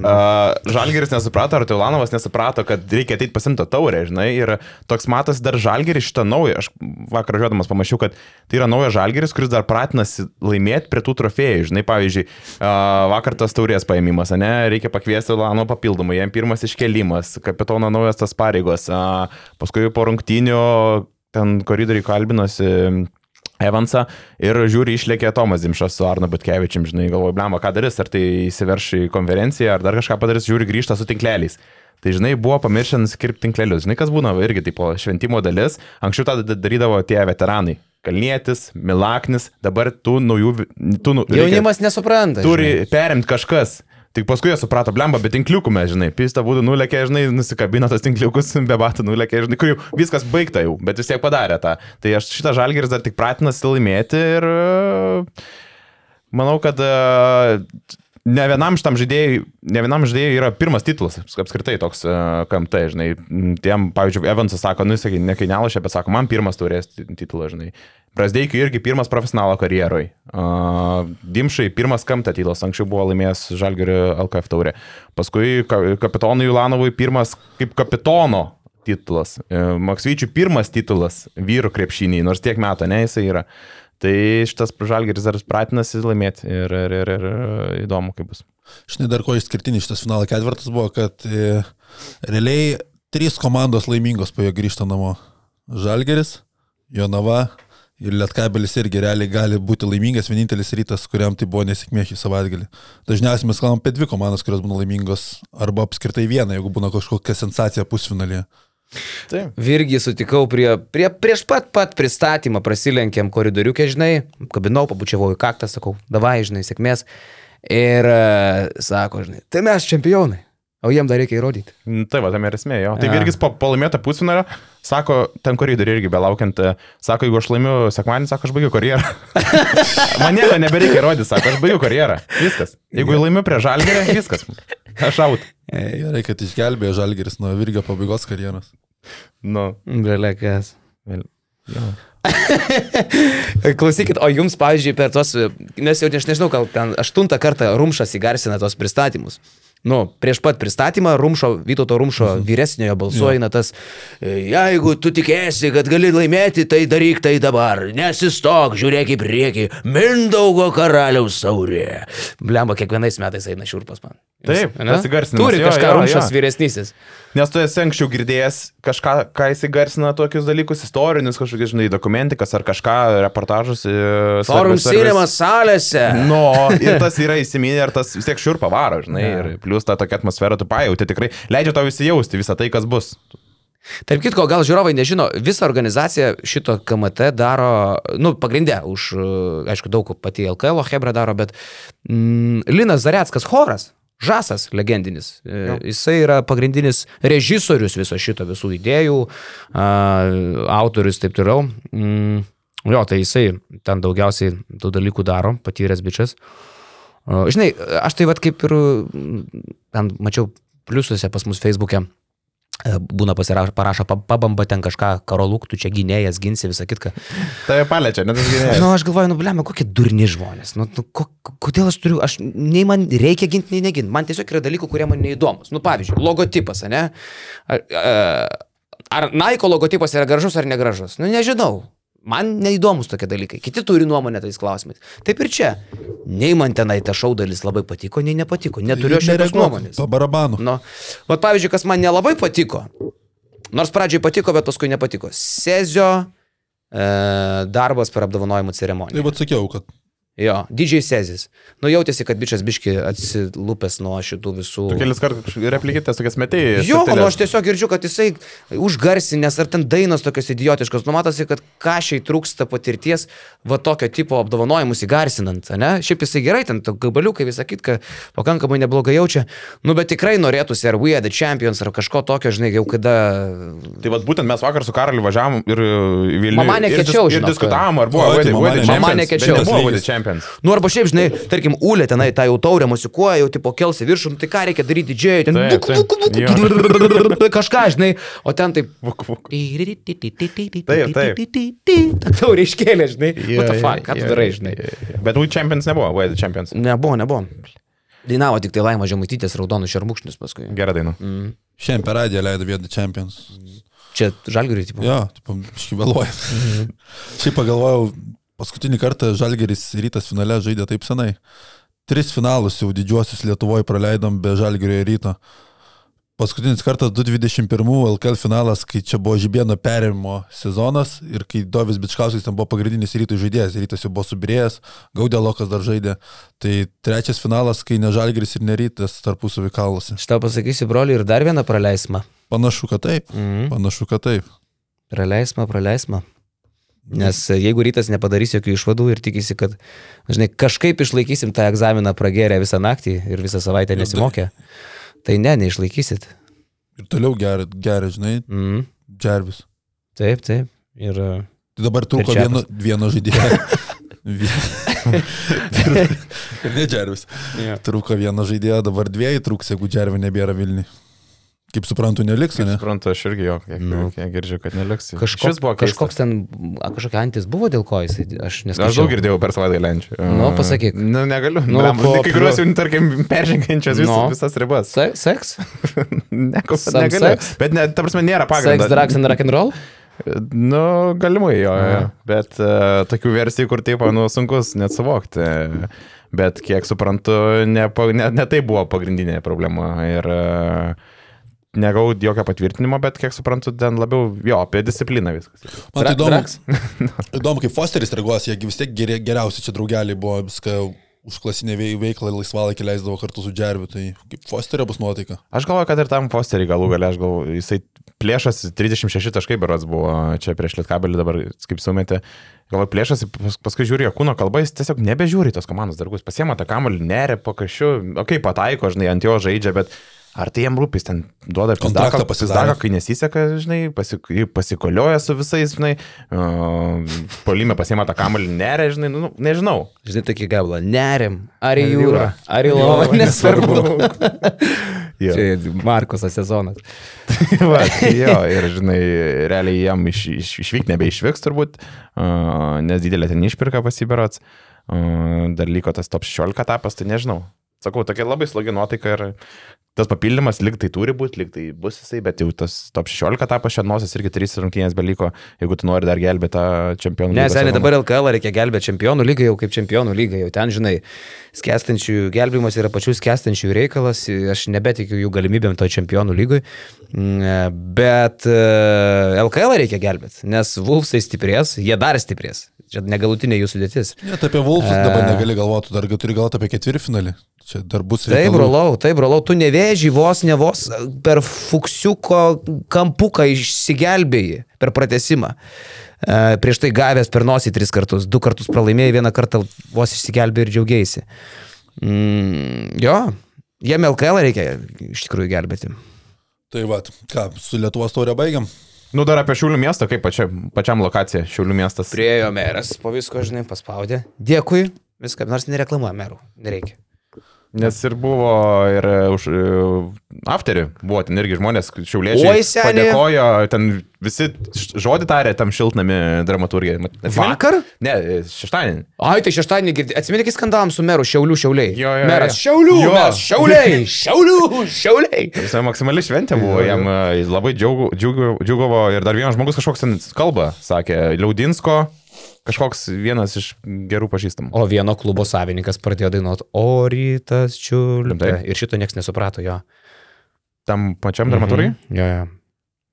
parodė. Uh, Žalgeris nesuprato, ar Tilanovas nesuprato, kad reikia ateiti pasimto taurę, žinai, ir toks matas dar Žalgeris šitą naują, aš vakar žiodamas pamačiau, kad tai yra naujas Žalgeris, kuris dar pratinasi laimėti prie tų trofėjų, žinai, pavyzdžiui, uh, vakar tas taurės paėmimas, ne, reikia pakviesti Lano papildomai, jam pirmas iškelimas, kapitono naujas tas pareigos, uh, paskui po rungtynių ten koridoriai kalbinosi Evansą ir žiūri išlėkė Tomas Dimšas su Arno Butkevičiam, žinai, galvoju, blema, ką darys, ar tai įsiverš į konferenciją, ar dar kažką padarys, žiūri grįžta su tinkleliais. Tai žinai, buvo pamiršę nusikirpti tinklelius. Žinai, kas būna irgi tipo šventimo dalis. Anksčiau tą da- darydavo tie veteranai. Kalnietis, Milaknis, dabar tų naujų... Tų, nu- reikia- Jaunimas nesupranta. turi žinai. perimti kažkas. Tik paskui jie suprato, blemba, bet tinkliukų mes, žinai, pista būtų nulekė, žinai, nusikabino tas tinkliukus, [LAUGHS] be batų nulekė, žinai, kur jau viskas baigta jau, bet vis tiek padarė tą. Tai aš šitą žalgeris dar tik pratinasi laimėti ir e, manau, kad e, ne vienam šitam žaidėjui, ne vienam žaidėjui yra pirmas titulas, apskritai toks e, KMT, žinai, tiem, pavyzdžiui, Evansas sako, nu, sakė, ne kainalošė, bet sako, man pirmas turės titulas, žinai. Brasdeikiui irgi pirmas profesionalo karjeroj. Uh, Dimšai pirmas kamta titulas, anksčiau buvo laimėjęs Žalgerio LKF taurė. Paskui ka kapitonui Julanovui pirmas kaip kapitono titulas. Uh, Maksvyčiui pirmas titulas vyrų krepšiniai, nors tiek metų, ne, jisai yra. Tai šitas Žalgeris dar pratinasi laimėti ir, ir, ir, ir įdomu, kaip bus. Žinai, dar ko išskirtinis šitas finalo ketvirtas buvo, kad e, realiai trys komandos laimingos po jo grįžta namo. Žalgeris, Jonava ir Lietkabelis irgi realiai gali būti laimingas, vienintelis rytas, kuriam tai buvo nesėkmė šį savaitgalį. Dažniausiai mes kalbam apie dvi komandas, kurios būna laimingos, arba apskritai vieną, jeigu būna kažkokia sensacija pusfinalėje. Taip. Virgį sutikau prie, prie, prieš pat pat pristatymą, prasilenkėm koridoriukę, žinai, kabinau, pabučiavau į kaktą, sakau, davai, žinai, sėkmės. Ir uh, sako, žinai, tai mes čempionai, o jiem dar reikia įrodyti. Tai va, tam ir esmė, jo. Tai Jo. Virgis po, laimėtą pusfinalio, sako, ten koridoriui irgi belaukiant, e, sako, jeigu aš laimiu sekmanį, sako, aš baigiu karjerą. [LAUGHS] [LAUGHS] Man nieko nebereikia įrodyti, sako, aš baigiu karjerą. Viskas. Jeigu laimiu prie žalgerį, viskas. Aš out. Gerai, kad išgelbėjo Žalgeris nuo Virgio pabaigos karjeros. Nu, Belekas. vėl. Jo. Klausykit, o jums, pavyzdžiui, per tos, nes jau aš nežinau, gal ten aštuntą kartą Rumšas įgarsina tos pristatymus. Nu, prieš pat pristatymą Rumšo, Vytauto Rumšo vyresniojo balsuoja tas, "E, jeigu tu tikėsi, kad gali laimėti, tai daryk tai dabar, nesistok, žiūrėk į priekį, Mindaugo karaliaus saurė. Blemba, kiekvienais metais eina šiurpas man. Taip, įgarsinimas, Turi jo, kažką Rumšas vyresnysis. Nes tu esi anksčiau girdėjęs kažką, ką jis įgarsina tokius dalykus, istorinius kažkokius, žinai, dokumentikas ar kažką, reportažus. e, Forum sėdimas salėse. No, ir tas yra įsiminę, ir tas vis tiek šiurpa varo, žinai, Ne. ir plus ta tokia atmosfera tu pajauti, tikrai leidžia tau įsijausti visą tai, kas bus. Tarp kitko, gal žiūrovai nežino, visa organizacija šito KMT daro, nu, pagrindę už, e, aišku, daug pati LKL Hebra daro, bet mm, Linas Zaretskas choras. Žasas legendinis. Jo. Jisai yra pagrindinis režisorius viso šito, visų idėjų, a, autorius ir taip toliau. Mm, jo, tai jisai ten daugiausiai tų dalykų daro, patyręs bičias. Žinai, aš tai vad kaip ir ten mačiau pliusuose pas mus Facebook'e e, būna pasirašo, parašo, pa- pabamba ten kažką, karoluk, tu čia gynėjas, ginsi visą kitką. Tai paliečia, net gynėjas. Na, nu, aš galvoju, nu, blema, kokie durni žmonės. Nu, nu, ko, kodėl aš turiu, aš nei man reikia ginti, nei neginti. Man tiesiog yra dalykų, kurie man neįdomus. Nu, pavyzdžiui, logotipas, ne? Ar, e, ar Naiko logotipas yra gražus ar negražus? Nu, nežinau. Man neįdomus tokie dalykai. Kiti turi nuomonę tais klausimais. Taip ir čia. Nei man tenai ta šau dalis labai patiko, nei nepatiko. Neturiu aš jokios nuomonės. Pa barabanų. Nu, vat pavyzdžiui, kas man nelabai patiko, nors pradžioj patiko, bet paskui nepatiko. Sezio e, darbas per apdovanojimų ceremoniją. Tai vad sakiau, kad Jo, didžiai Sezis. Nu, jautėsi, kad bičias biški atsilupęs nuo šitų visų... Tu kelis kartus replikitės tokias metėjai. Jo, nu aš tiesiog girdžiu, kad jisai užgarsinės ar ten dainos tokios idiotiškos. Nu, matosi, kad kažkai trūksta patirties va tokio tipo apdovanojimus įgarsinant, ne? Šiaip jisai gerai, ten to gabaliukai visą kitką pakankamai neblogai jaučia. Nu, bet tikrai norėtųsi ar We Are the Champions ar kažko tokio, žinai, jau kada... Tai vad būtent mes vakar su Karaliu važiavom ir į Vilnių. Mama ir dis- nekiečiau, Ir diskutavom, ar buvo Oi, tai mama Wade ne- mama Champions. Nu, arba šiaip, žinai, tarkim, Ulė tenai tą jau taurę musikuoja, jau tipo kelsi viršų, nu, tai ką reikia daryti didžiai, ten Taip, taip, [LAUGHS] kažką, žinai, o ten taip... Taip, taip. Ta taurė iškėlė, žinai. What the fuck, ką tu darai, žinai. Bet Wade Champions nebuvo, Wade Champions. Nebuvo, nebuvo. Dainavo tik tai Laima Žemaitytės raudonų šermukšnius paskui. Gerą dainą. šiandien per radiją leido vietą Champions. Čia žalgiriui, tipo. Jo, tipo, iškivaluoja. Šiaip pagalvojau, paskutinį kartą Žalgeris rytas finale žaidė taip senai. Tris finalus jau didžiuosius Lietuvoje praleidom be Žalgerio ryto. Paskutinis kartas 2021 LKL finalas, kai čia buvo Žibėno perėmimo sezonas ir kai Dovis Bičkauskas ten buvo pagrindinis rytų žaidėjas, rytas jau buvo subirėjęs, Gaudelokas dar žaidė. Tai trečias finalas, kai ne Žalgeris ir nerytas tarpusavį kalusi. Šitą pasakysiu, broli, ir dar vieną praleismą. Panašu, kad taip. Mhm. Panašu, kad taip. Praleismą, praleismą. Nes e, jeigu rytas nepadarys jokių išvadų ir tikisi, kad, žinai, kažkaip išlaikysim tą egzaminą pragerę visą naktį ir visą savaitę nesimokę, tai ne, neišlaikysit. Ir toliau geria, geria žinai, Mm. Džervis. Taip, taip. Ir e, Tai dabar trūko vieno, vieno žaidėjo. [LAUGHS] [LAUGHS] Ne Džervis. Jo. Trūko vieno žaidėjo, dabar dviejų trūks, jeigu Džervio nebėra Vilniui. Kaip suprantu, neliks, ne? Suprantu, aš irgi jo, kiek, Nu. kiek girdžiu, kad neliks. kažkoks, Šis buvo keistas. kažkoks ten, a, kažkokia antis buvo dėl ko jis, aš neskaičiau. Aš daug girdėjau per savaitę lenčių. Nu, pasakyk. Nu, negaliu. Nu, Blemba, po- kai kurios jau, tarkim, peržengiančios vis, Nu. visas ribas. Se seks? [LAUGHS] Ne, Some negaliu. sex? Bet, ne, ta prasme, nėra Seks, pagrindo. drugs and rock and roll? [LAUGHS] Nu, galimai jo, jo. Aha. bet uh, tokių versijų, kur taip, nu, sunkus net suvokti. Bet kiek suprantu, ne, ne, ne tai buvo pagrindinė problema. Ir uh, negau jokio patvirtinimo, bet kiek suprantu, ten labiau, jo, apie discipliną viskas. Man tai įdomu, [LAUGHS] įdomu, kaip Fosteris reaguos, jiegi vis tiek geri, geriausi čia draugeliai buvo, viską užklasinė vei- veikla ir laisvalaikį leisdavo kartu su Džerviu, tai kaip Fosterio bus nuotaika. Aš galvoju, kad ir tam posterį galų galę, aš galvoju, jisai plėšas 36 taškai berots buvo čia prieš Lietkabelį dabar, kaip sumetė. Galvoju, plėšas, pas, paskui žiūri jo kūno kalbą, jis tiesiog nebežiūri tos komandos dargus, pasiema tą kamuolį, neria po kažkiu, okei, okay, pataiko, žinai, ant jo žaidžia, bet ar tai jam rūpis, ten duoda Kontraktą pizdako, kai nesiseka, žinai, pasik, pasikolioja su visais, žinai, uh, polime pasiema tą kamuolį, neria, žinai, nu, nežinau. Žinai, tokį gabalą. Nerim. Ar į jūrą, ar į lovą, nesvarbu. Jo. Čia Markoso sezonas. [LAUGHS] Va, jo, ir žinai, realiai jam iš, iš, išvykti nebeišvyks turbūt, uh, nes didelė ten išpirka pasiberots, uh, dar liko tas top 16 etapas, tai nežinau. Sakau, tokia labai slogi nuotaika ir tas papildymas lyg tai turi būti, lyg tai bus jisai, bet jau tas top 16 etapas šiandienos irgi 3 rungtynės beliko, jeigu tu nori dar gelbėti tą čempionų Ne, lygos seniai dabar LKL reikia gelbėti čempionų lygą jau kaip čempionų lygą. Jau ten, žinai, skęstančių gelbimas yra pačių skęstančių reikalas. Aš nebetikiu jų galimybėm to čempionų lygui. Mm, Bet e, LKL reikia gelbėti, nes Vulfsai stiprės, jie dar stiprės. Čia negalutinė jų sudėtis. Net apie Vulfus dabar E. negali galvoti, dar turi galvoti apie ketvirtfinalį. Čia dar bus Taip, reikalų. brolau, taip, brolau, tu nevėži vos, ne vos per fuksiuko kampuką išsigelbėjai per pratesimą. E, prieš tai gavęs per nosį tris kartus, du kartus pralaimėjai, vieną kartą vos išsigelbėjai ir džiaugiaisi. Mm, jo, jiem LKL reikia iš tikrųjų gelbėti. Tai va, ką, su Lietuvos taurė baigiam? Nu dar apie Šiaulių miestą, kaip pačia, pačiam lokacija Šiaulių miestas. Priejo meras, po visko, žinai, paspaudė. Dėkui, viską, nors nereklamuoja merų, nereikia. Nes ir buvo ir e, už e, afterį, buvo ten irgi žmonės, šiauliečiai. Padėkojo, ten visi žodį tarė tam šiltnami atsimeni? Vakar? Ne, e, šeštadienį. Ai, tai šeštadienį girdėjai. Atsimeni, kai skandavom su meru Šiaulių Šiauliai. Jo, jo, Meras jo. Šiaulių. Jo. Mes Šiauliai. [LAUGHS] Šiaulių. Šiauliai. Visai maksimali šventė buvo, jam labai džiugavo ir dar vienas žmogus kažkoks ten kalba, sakė, Liaudinsko, kažkoks vienas iš gerų pažįstamų. O vieno klubo savininkas pradėjo dainuoti O rytas. Rimtai? Ir šito niekas nesuprato jo. Tam pačiam dramaturgijai? Mhm. Jo, jo.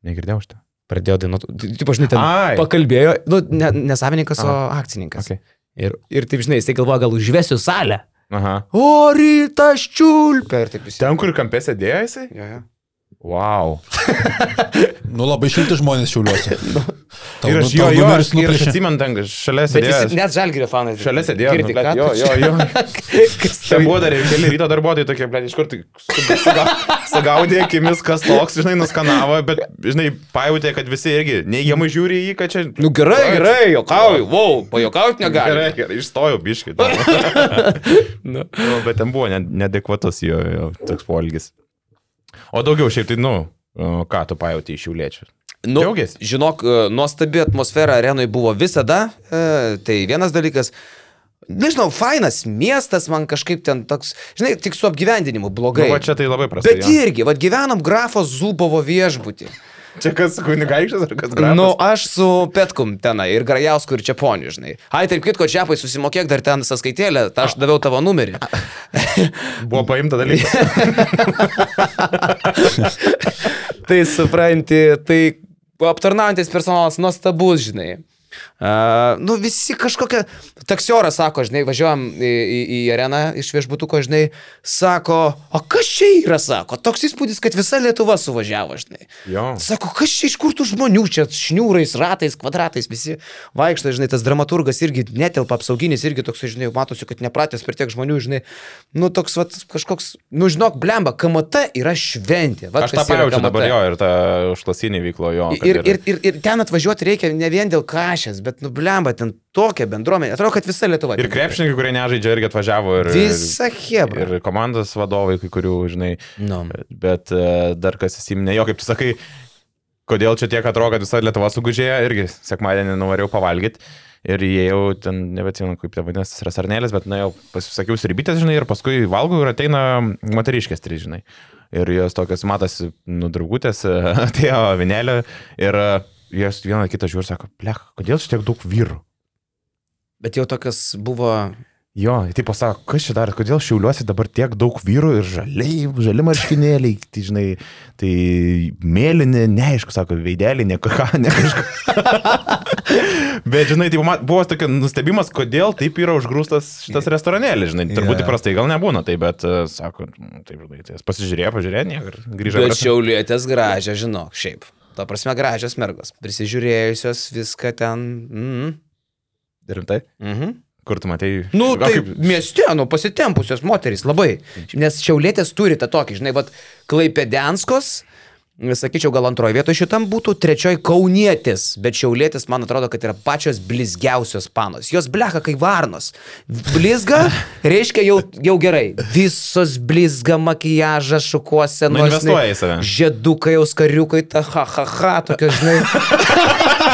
Negirdėjau šitą. Pradėjo dainuoti. Taip, žinai, ten Ai. pakalbėjo. Nu, ne, ne savininkas, o Aha. akcininkas. Okay. Ir, ir taip, žinai, jisai galvoja, gal užvesiu salę. Aha. O rytas visi. Ten, kur kampė sėdėjo jisai? Jo, jo. Wow. [LAUGHS] Nu labai šilti žmonės šiauliuose. [LAUGHS] Tau, Ir nu- aš jo, jo, numeris aš, ir aš atsimenu, ten šalia sėdėjo. net žalgirio fanai. Šalia sėdėjo. Nu, blet, ką jo, jo, jo. [LAUGHS] Kas Ten buvo dar ir keli ryto darbuotojai tokie, ble, iš kur tai sagaudė akimis, kas toks, žinai, nuskanavo, bet, žinai, pajutė, kad visi irgi neigiamai žiūri į jį, kad čia... Nu gerai, gerai, jokauju, wow, pajokauti Gerai, negali. gerai, išstojau biškai. Nu. nu, bet ten buvo ne- neadekvatus jo, jo toks poelgis. O daugiau šiaip tai, nu, ką tu pajutė iš šiuliečių? Nu, Džiaugies? žinok, e, nuostabi atmosfera arenui buvo visada. E, tai vienas dalykas. Nežinau, fainas miestas, man kažkaip ten toks, žinai, tik su apgyvendinimu blogai. Nu, va čia tai labai prastai. Bet irgi, vad gyvenam grafo Zubovo viešbutį. Čia kas kunigaikštas ar kas grafas? Nu, aš su Petkum tenai ir Grajausku ir Čiaponiu, žinai. Ai, taip kitko, Čiapai, susimokėk dar ten sąskaitėlę, tą aš daviau tavo numerį. [LAUGHS] Buvo paimta dalykas. [LAUGHS] tai supranti, tai aptarnaujantis personalas nuostabus, žinai. Uh, nu visi kažkokia, taksioras sako, žinai, važiuojam į, į, į areną iš viešbutuko, žinai, sako, o kas čia yra, sako, toks įspūdis, kad visa Lietuva suvažiavo, žinai. Jo. Sako, kas čia iš kur tų žmonių, čia šniūrais, ratais, kvadratais, visi vaikštai, žinai, tas dramaturgas irgi netelpa, apsauginis irgi toks, žinai, matosi, kad nepratęs per tiek žmonių, žinai, nu toks, vat, kažkoks, nu žinok, blemba, KMT yra šventė. Vat, Aš tą pajaučiu dabar jo ir tą užklasinį veiklo jo. Ir, ir, ir, ir ten atvažiuoti reikia ne vien dėl kažės, bet nublemba ten tokia bendruomenė. Atrodo, kad visa Lietuva. Ir krepšininkai, kurie nežaidžia, irgi atvažiavo. Ir, Visa hebra. Ir komandos vadovai, kai kurių, žinai. Nu. Bet e, dar kas įsiminė, jo, kaip tu sakai, kodėl čia tiek atrodo, kad visa Lietuva sugužėjo, irgi sekmadienį nuvarėjau pavalgyti. Ir įėjau ten, nebeatsimenu, kaip tai vadinasi, tas resarnėlis, bet, na, jau pasisakiau sribytės, žinai, ir paskui valgau ir ateina moteriškės trys, žinai. Ir jos tokios matosi, nu, draugutės, [LAUGHS] atėjo vinelė ir e, jos vieną kitą žiūri ir sako, blek, kodėl čia tiek daug vyrų? Bet jau tokias buvo. Jo, tai pasako, kas čia dar, kodėl šiauliuosi dabar tiek daug vyrų ir žaliai, žali marškinėliai, [LAUGHS] tai žinai, tai mėlyni, neaišku, sako, veideliai, ne ką, [LAUGHS] ne kažką. [LAUGHS] Bet, žinai, tai buvo tokia nustebimas, kodėl taip yra užgrūstas šitas restoranėlis, žinai, turbūt Jo. įprastai gal nebūna, tai bet, e, sako, mm, taip, žinai, tai pasižiūrėjo, pažiūrėjo, ir grįžo. Bet šiaulietės gražios, žinok, šiaip. Ta prasme, gražios mergos. Prisižiūrėjusios viską ten. Mm. Rimtai? Mhm. Kur tu matei? Nu, Gal tai mieste, nu, pasitempusios moterys labai. Nes šiaulėtės turi tą tokį, žinai, vad, klaipėdenskos, sakyčiau, gal antroje vietoje šitam būtų, trečioji kaunietės, bet šiaulėtės, man atrodo, kad yra pačios blizgiausios panos. Jos bleka kaip varnos. Blizga [LAUGHS] reiškia jau, jau gerai. Visos blizga makijažas, šukuose, Nu, investuoja į save. Žiedukai, jau skariukai, ta ha ha ha, tokia, žinai. [LAUGHS]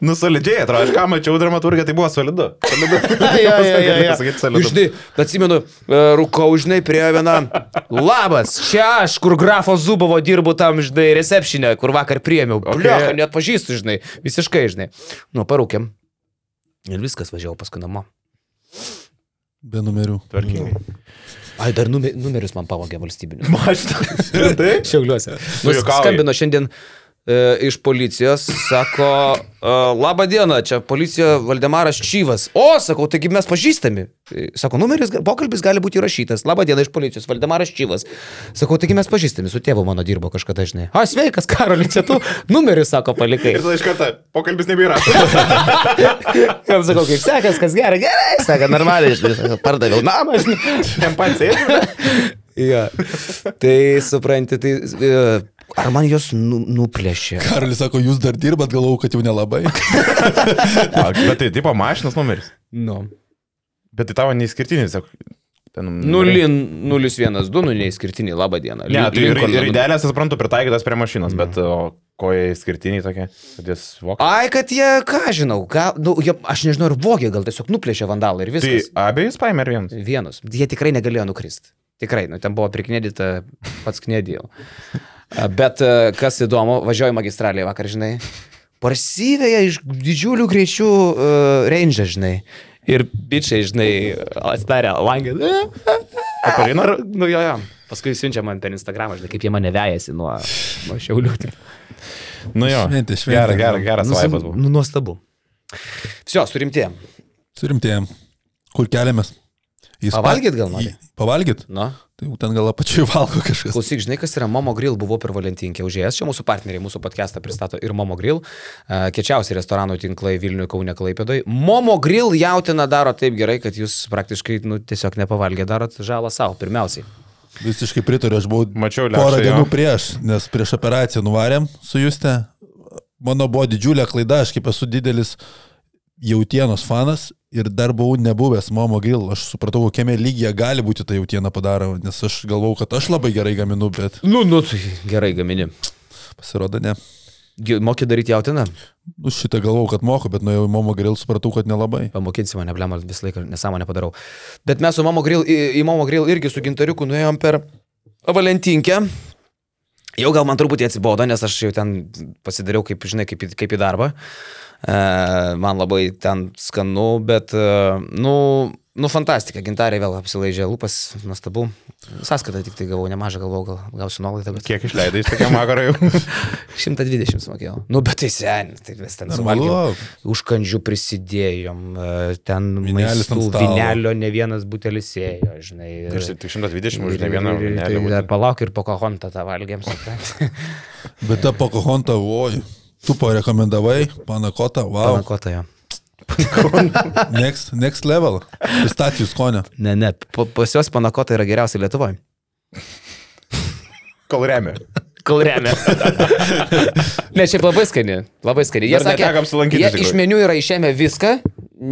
Nu, solidžiai, atrodo, aš ką mačiau dramaturgą, tai buvo solidu. Solidu. [LAUGHS] Ja, ja, ja, ja. Solidu. Žinai, atsimenu, e, rūkau, žinai, prie viena. Labas, čia aš, kur grafo Zubovo dirbu tam, žinai, recepšinė, kur vakar priemiau. Okay. Bliuoka, net pažįstu, žinai, visiškai, žinai. Nu, parūkėm. Ir viskas važiavau paskui namo. Be numerių. Tvarkingai. Ai, dar nume, numerius man pavogė valstybinius. [LAUGHS] Rimtai? [LAUGHS] Šiauliuose. Nu, skambino šiandien e, iš policijos, sako, e, labą dieną, čia policija Valdemaras Čyvas. O, sakau, taigi mes pažįstami. E, Sako, numeris, pokalbis gali būti įrašytas. Labą dieną iš policijos, Valdemaras Čyvas. Sakau, taigi mes pažįstami, su tėvu mano dirbo kažkada, žinai. A, sveikas, Karoli, čia tu numerį, sako, palikai. Ir tada iš karto pokalbis nebėra. [LAUGHS] Ir sakau, kaip sekas, kas gerai, gerai, sako, normaliai, žinai, sako, pardaviau namą, žinai. Ten pansėdė. Ja. Tai supranti, tai e, ar man jos nu, nuplėšė? Karolis sako, jūs dar dirbat, galvau, kad jau nelabai. [LAUGHS] Bet tai tipo mašinos numeris. Nu. Bet tai tavo neįskirtinis. sak, ten Nulin, 012, nu neįskirtiniai, labą dieną. Ne, tai ir, ir idealės, aš suprantu, pritaikytas prie mašinos, bet o, ko jie išskirtiniai tokie, kad jis vok. Ai, kad jie, ką žinau, gal, nu, jie, aš nežinau, ar vogė, gal tiesiog nuplėšė vandalą ir Tai viskas. abiejus paėmė ir vienas. Vienus. Jie tikrai negalėjo nukristi. Tikrai, nu, ten buvo priknėdyta pats knėdėjau. Bet e, kas įdomu, važiuoju magistraliai vakar, žinai. Parsiveja iš didžiulių greičių uh, range, žinai. Ir bičiai, žinai, atstarė langą. Paparino? Ar- Nu jo, jo. Paskui siunčia man per Instagramą, žinai, kaip jie mane vejasi nuo, nuo šiaulių. Nu jo. Šventė, šventė. Geras, geras, geras Nu, vaipas buvo. nu, nuostabu. Vsio, surimtėjom. Surimtėjom. Kur keliamės? Spa- Pavalgyt gal į- Pavalgyt? Nu. Tai jau ten gal apačiai [LAUGHS] valgo kažkas. Klausyk, žinai, kas yra Momo Grill, buvau per Valentinkę užėjęs, čia mūsų partneriai, mūsų podcastą pristato ir Momo Grill, kečiausi restoranų tinklai Vilniuje, Kaune, Klaipėdoje. Momo Grill jautina daro taip gerai, kad jūs praktiškai, nu, tiesiog nepavalgė, darot žalą savo, pirmiausiai. Visiškai pritariu, aš buvau Mačiau porą Lekšą, dienų jo. prieš, nes prieš operaciją nuvarėm su Juste. Mano buvo didžiulė klaida, aš kaip esu didelis jautienos fanas ir dar buvau nebuvęs Momo Grill. Aš supratau, kokiame lygyje gali būti ta jautiena padaro, nes aš galvau, kad aš labai gerai gaminu, bet Nu, nu, tai gerai gamini. pasirodo ne. Moki daryti jautiną? Nu, šitą galvau, kad moku, bet nuėjau į Momo Grill, supratau, kad nelabai. Pamokinsi mane, blem, visą laiką nesąmonę padarau. Bet mes su Momo Grill, į, į Momo Grill irgi su gintariuku nuėjom per Valentinkę. Jau gal man truputį atsibodo, nes aš jau ten pasidariau, kaip, žinai, kaip, kaip į darbą. E, man labai ten skanu, bet, e, nu, Nu, fantastika, gintarė vėl apsilaižė lūpas, nuostabu. Sąskaitą tik tai gavau, nemažą galvau, gal gausiu nuolaidą, bet Kiek išleidai iš tokiam vakarui? 120 sumokėjau. Nu, bet tai senis, tai vis ten suvalgiau. Už kandžių prisidėjom, e, ten maistų, vinelio ne vienas butelis ėjo, žinai. ir- Aš tik 120 už ir- ne vieną ir- ir- vynelį tai būtent. Dar palauk ir Pocahontas tą valgėm, suprantate. Bet ta Pocahonta, oi, tu parekomendavai, panakota, wow, Panakota jo. next, next level, pistacijų skonio. Ne, ne, pa- pas juos panakota yra geriausia Lietuvoje. Kol remia. Kol remia. ne, šiaip labai skani, labai skani. Jie sakė, jie iš meniu yra išėmę viską,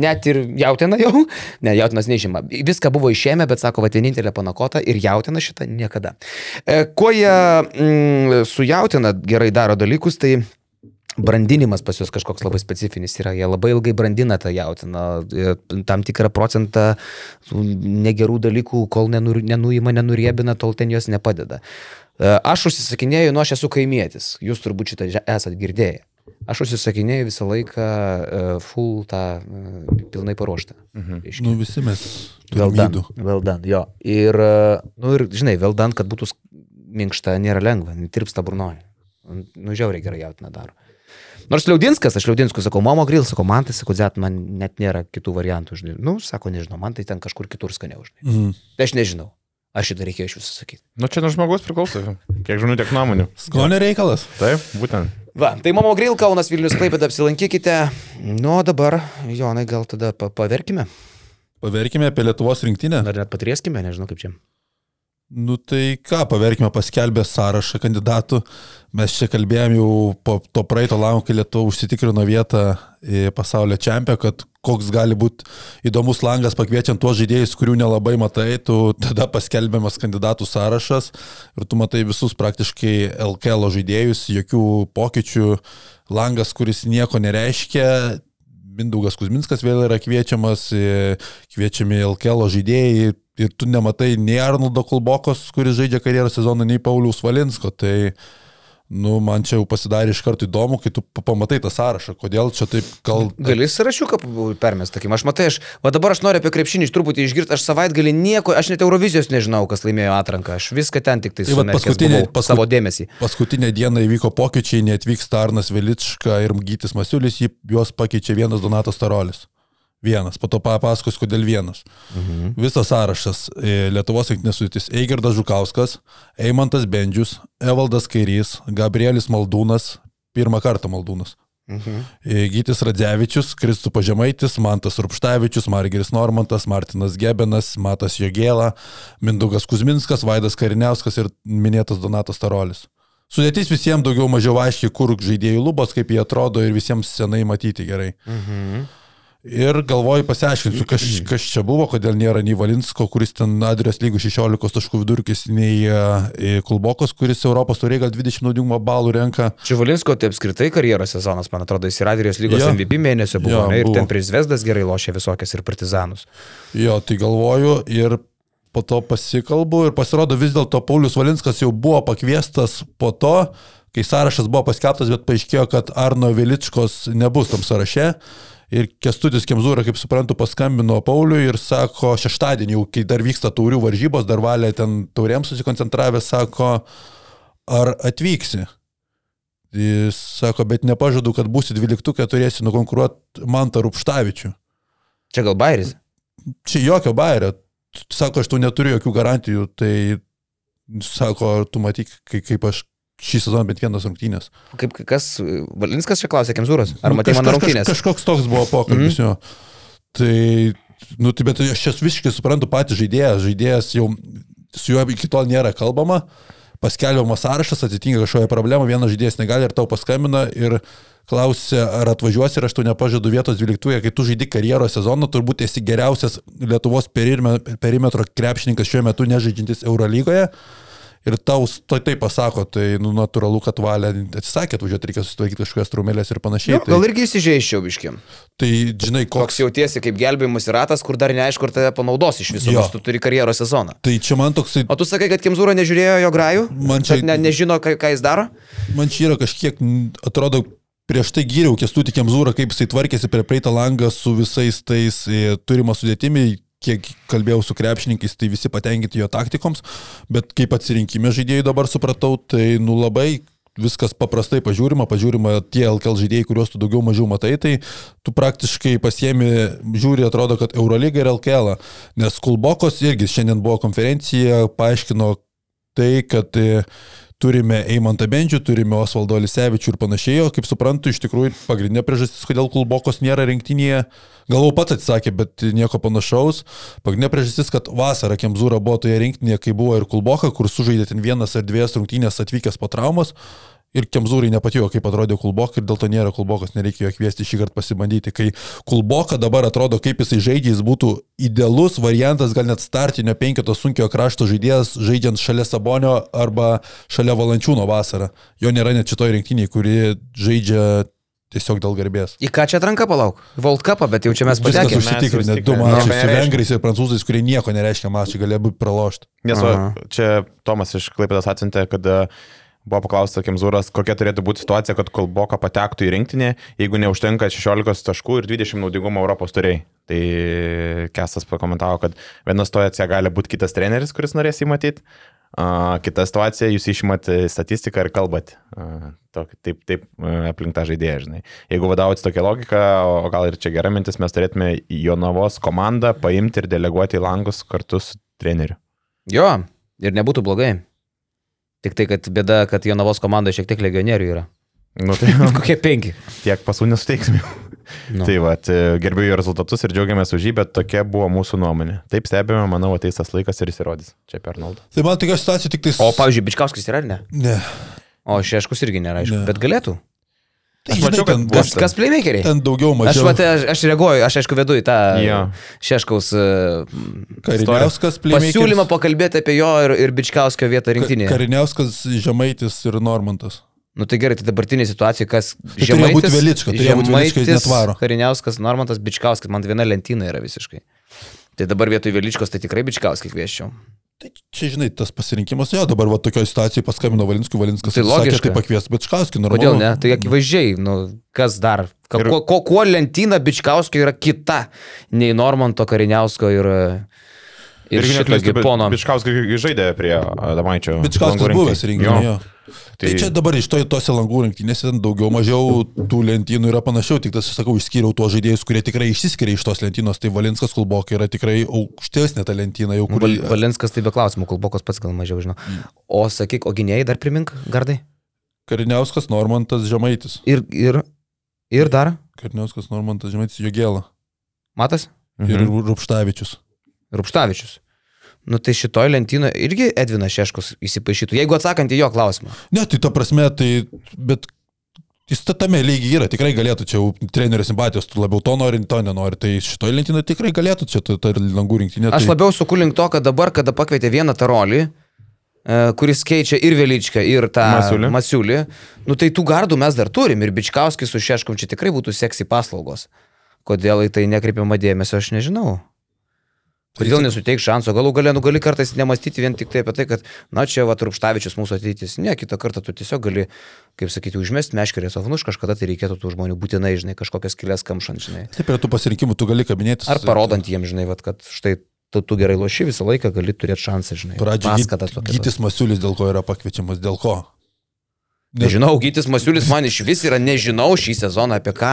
net ir jautiena jau. Ne, jautinas neišima. Viską buvo išėmę, bet sako, va vienintelė panakota ir jautina šitą niekada. E, kuo jie mm, su jautina gerai daro dalykus, tai brandinimas pas juos kažkoks labai specifinis yra. Jie labai ilgai brandina tą jautiną, e, tam tikrą procentą negerų dalykų, kol nenur, nenuima, nenuriebina, tol ten jos nepadeda. E, Aš užsisakinėjau, nu aš esu kaimietis, jūs turbūt šitą esat girdėję. Aš užsisakinėjau visą laiką e, full tą pilnai paruoštą. Reiškia. Nu visi mes. Well done, jo. Ir, nu ir, žinai, well done, kad būtų minkšta, nėra lengva, tirpsta burnoje. Nu, žiauriai gerai jautina daro. Nors Liaudinskas, aš Liaudinsku sakau, Momo grill, sakau, man tai, sakau, dzet, man net nėra kitų variantų, žinai. Nu, sako, nežinau, man tai ten kažkur kitur skaniau, žinai. Mhm. Tai aš nežinau. Ar šitą reikėjo iš jūsų sakyti. Nu čia nuo žmogus priklauso. Kiek žmonių, tiek nuomonių. Skonio reikalas. Taip, būtent. Va, tai Momo grill, Kaunas Vilnius, Klaipėda, apsilankykite. Nu, o dabar, Jonai, gal tada pa paverkime. Paverkime apie Lietuvos rinktinę. Ar net patrieskime, nežinau kaip čia. Nu tai ką, paverkime paskelbę sąrašą kandidatų. Mes čia kalbėjom jau po to praeito lango, kai Lietuva užsitikrino vietą pasaulio čempionę, kad koks gali būti įdomus langas pakviečiant tuos žaidėjus, kurių nelabai matai, tu tada paskelbiamas kandidatų sąrašas ir tu matai visus praktiškai LKL žaidėjus, jokių pokyčių, langas, kuris nieko nereiškia. Mindaugas Kuzminskas vėl yra kviečiamas, e, kviečiami LKL žaidėjai ir tu nematai nei Arnoldo Kulbokos, kuris žaidžia karjeros sezoną, nei Pauliaus Valinsko. Tai, nu, man čia jau pasidarė iš karto įdomu, kai tu pa- pamatai tą sąrašą, kodėl čia taip gal... Gali sąrašiuką permest, takim, aš matai, aš, va dabar aš noriu apie krepšinį iš truputį išgirti, aš savaitgalį nieko, aš net Eurovizijos nežinau, kas laimėjo atranką, aš viską ten tik tai Tai paskutinė- paskut- savo dėmesį. Paskutinę dieną įvyko pokyčiai, neatvyksta Arnas Velička ir Gytis Masiulis, juos pakeičia vienas Donatas Tarolis. Vienas, po to papasakos, kodėl vienas. Mhm. Visas sąrašas. e, Lietuvos rinktinės sudėtis - Eigardas Žukauskas, Eimantas Bendžius, Evaldas Kairys, Gabrielis Maldūnas, pirmą kartą Maldūnas. Mhm. E, Gytis Radzevičius, Kristupas Žemaitis, Mantas Rupštavičius, Margeris Normantas, Martinas Gebenas, Matas Jogėla, Mindaugas Kuzminskas, Vaidas Kariniauskas ir minėtas Donatas Tarolis. Sudėtis visiems daugiau mažiau aiškiai, kur žaidėjų lubos, kaip jie atrodo ir visiems senai matyti gerai. Mhm. Ir galvoju pasiaiškinsiu, kas, [CLEARS THROAT] kas čia buvo, kodėl nėra nei Valinsko, kuris ten Adrijos lygų 16 taškų vidurkis, nei e, Kulbokos, kuris Europos turė gal 20 naudingumo balų renka. Čivalinsko tai apskritai karjeros sezonas, man atrodo, jis ir Adrijos lygos Jo. MVP mėnesio buvo, Jo, ne, ir buvo. ten prieš Vesdas gerai lošė visokias ir partizanus. Jo, tai galvoju ir po to pasikalbu ir pasirodo vis dėlto Paulius Valinskas jau buvo pakviestas po to, kai sąrašas buvo paskelbtas, bet paaiškėjo, kad Arno Viličkos nebus tam sąraše. Ir Kestutis Kemzūra, kaip suprantu, paskambino Pauliui ir sako, šeštadienį, jau kai dar vyksta taurių varžybos, dar valė ten tauriams susikoncentravęs, sako, ar atvyksi. Jis sako, bet nepažadu, kad būsi dvyliktukė, turėsi nukonkuruoti Mantą Rupštavičių. Čia gal Bairis? Čia jokio bairio. Sako, aš tu neturiu jokių garantijų, tai sako, tu matyk, kai, kaip aš šį sezoną bent vienas rungtynės. Kaip kas, Valinskas čia klausė, Kemzūras? Ar Nu, matė mano rungtynės? Kažkoks toks buvo pokalbis mm -hmm. jo. Tai, nu, tai bet aš čia visiškai suprantu patį žaidėją. Žaidėjas jau su juo iki tol nėra kalbama. Paskelbiamas sąrašas, atsitinka kažkokia problema, vienas žaidėjas negali ir tau paskambina ir klausia, ar atvažiuosi ir aš tau nepažadu vietos 12, kai tu žaidži karjeros sezoną, turbūt esi geriausias Lietuvos perime- perimetro krepšininkas šiuo metu nežaidžiantis Eurolygoje. Ir tau to taip pasako, tai nu, natūralu, kad valė atsisakė atvažiuoti, reikia susitvarkyti kažkokias trumelės ir panašiai. Jo, tai, gal irgi įsižeiščiau biškim. tai žinai, Koks koks. jautiesi kaip gelbėjimus ratas, kur dar neaišku, ar tave panaudos iš viso, nors tu turi karjeros sezoną. Tai čia man toksai, O tu sakai, kad Kemzūra nežiūrėjo jo grajų? Man čia- ne, nežino, ką, ką jis daro? man čia yra kažkiek, atrodo, prieš tai gyriau Kestutį Kemzūrą, kaip jisai tvarkėsi prie praeitą langą su visais tais e, turimo sudėtimi. Kiek kalbėjau su krepšininkais, tai visi patenkinti jo taktikoms, bet kaip atsirinkime žaidėjai dabar supratau, tai nu labai viskas paprastai pažiūrima, pažiūrima tie LKL žaidėjai, kuriuos tu daugiau mažiau matai, tai tu praktiškai pasiemi, žiūri, atrodo, kad Eurolyga ir LKL, nes Kulbokos irgi šiandien buvo konferencija, paaiškino tai, kad turime Eimantą Bendžių, turime Osvaldo Lisevičių ir panašiai, o kaip suprantu, iš tikrųjų pagrindinė priežastis, kodėl Kulbokos nėra rinktinėje, galvau pats atsakė, bet nieko panašaus. Pagrindinė priežastis, kad vasarą Kemzūra buvo toje rinktinėje, kai buvo ir Kulboka, kur sužaidė ten vienas ar dviejas rungtynės atvykęs po traumos. Ir Kemzūrai nepatiko, kaip atrodė Kulbok ir dėl to nėra Kulbokas, nereikia jo kviesti šį kartą pasibandyti. Kai Kulboka dabar atrodo, kaip jisai žaidžia, jis būtų idealus variantas, gal net startinio penkito sunkio krašto žaidėjas, žaidžiant šalia Sabonio arba šalia Valančiūno vasarą. Jo nėra net šitoje rinktinėje, kuri žaidžia tiesiog dėl garbės. Į ką čia atranka palauk? World Cupą, bet jau čia mes Viskas patekėme. užsitikrinę, mes du mačai Nieko su vengrais ir prancūzais, kurie nieko nereiškia mačai, galėjo būti pralošti. Nes va, čia Tomas iš Klaipėdas atsintė, kad e, buvo paklaustas Kemzūras, kokia turėtų būti situacija, kad Kolboka patektų į rinktinį, jeigu neužtenka 16 taškų ir 20 naudingumo Europos turėjai. Tai Kesas pakomentavo, kad viena situacija gali būti kitas treneris, kuris norės jį matyti, kita situacija, jūs išimat statistiką ir kalbat. Tok- Taip, taip aplink tą žaidėją, žinai. Jeigu vadovautis tokia logika, o gal ir čia gera mintis, mes turėtume Jonavos komandą paimti ir deleguoti į langus kartu su treneriu. Jo, ir nebūtų blogai. Tik tai, kad bėda, kad Jonavos komanda šiek tiek legionierių yra. Nu, tai [LAUGHS] Kokie penki. tiek pasų nesuteiksime. Nu. Tai va, gerbiu jo rezultatus ir džiaugiamės už jį, bet tokia buvo mūsų nuomonė. Taip stebime, manau, ateis tas laikas ir jis įrodys. Čia per Arnoldą. Tai man tokia situacija tik tai... O, pavyzdžiui, Bičkauskis yra ar ne? Ne. O Šeškus irgi nėra, aišku, Ne. bet galėtų. Tai, Aš mačiau, kad Kas, kas playmakeriai? ten daugiau Aš, mažiau. vat, aš, aš reaguoju, aš aišku vedu į tą Jo. Šeškaus e, Kariniauskas pasiūlymą pakalbėti apie jo ir, ir Bičkauskio vietą rinktinėje. Kariniauskas, Žemaitis ir Normantas. Nu tai gerai, tai dabartinė situacija, kas Tai turėjo būt Velička, turėjo būt Velička, jis netvaro. Kariniauskas, Normantas, Bičkauskas, man viena lentyna yra visiškai. Tai dabar vietoj Veličkos tai tikrai Bičkauskį kvieščiau. Tai čia, žinai, tas pasirinkimas, jo, dabar va tokioje situacijoje paskambino Valinskui, Valinskas Tai sakė, logiška. tai pakvies Bečkauskį, normalu. Kodėl ne? Tai akivaizdžiai, nu, kas dar? Ka, Ir- kuo, kuo, lentyna Bičkauskio yra kita nei Normanto Kariniausko ir, ir Irgi šito neklystu, bet Gipono. Bičkauskas žaidė prie Adamaičio. Bečkauskas langų buvęs rinktinėj. Tai, tai čia dabar iš to tose langų rungtynėse ten daugiau mažiau tų lentynų yra panašiau, tik tas, sakau, išskyriau tuos žaidėjus, kurie tikrai išsiskiria iš tos lentynos, tai Valinskas Kulbokai yra tikrai aukštesnė ta lentyna, jau kur... Val, Valinskas tai be klausimų, Kulbokas pats gal mažiau žino. O sakyk, o gynėjai dar primink, gardai? Kariniauskas, Normantas, Žemaitis. Ir, ir, ir dar? Kariniauskas, Normantas, Žemaitis, Jogėla. Matas? Ir Mhm. Rupštavičius. Rupštavičius. Nu tai šitoj lentynoje irgi Edvinas Šeškus įsipaišytų, jeigu atsakant į jo klausimą. Ne, tai ta prasme, tai, bet jis ta- tame lygiai yra, tikrai galėtų, čia jau trenerio simpatijos, tu labiau to nori, to nenori, tai šitoje lentynoje tikrai galėtų, čia ta, ta langų rinktinė. Aš tai... labiau suku link to, kad dabar, kada pakvietė vieną tarolį, e, kuris keičia ir Veličką, ir tą Masiulį. Masiulį, nu tai tų gardų mes dar turim ir Bičkauskis su Šeškom čia tikrai būtų seksy paslaugos. Kodėl į tai nekreipiama dėmesio, aš nežinau. Kodėl nesuteik šanso? Galų galę, nu gali kartais nemastyti vien tik tai apie tai, kad, na, čia va, Rupštavičius mūsų ateitis. Ne, kitą kartą tu tiesiog gali, kaip sakyti, užmesti meškerės, o nu, kažkada tai reikėtų tų žmonių būtinai, žinai, kažkokias kilės kamšant, žinai. Taip, prie tų pasirinkimų tu gali kabinėtis. Ar parodant jiems, žinai, vat, kad štai tu, tu gerai loši visą laiką, gali turėti šansą, žinai. Pradžioje. Gytis Masiulis dėl ko yra pakviečiamas, dėl ko? Nežinau, Gytis Masiulis man iš vis yra, nežinau šį sezoną apie ką.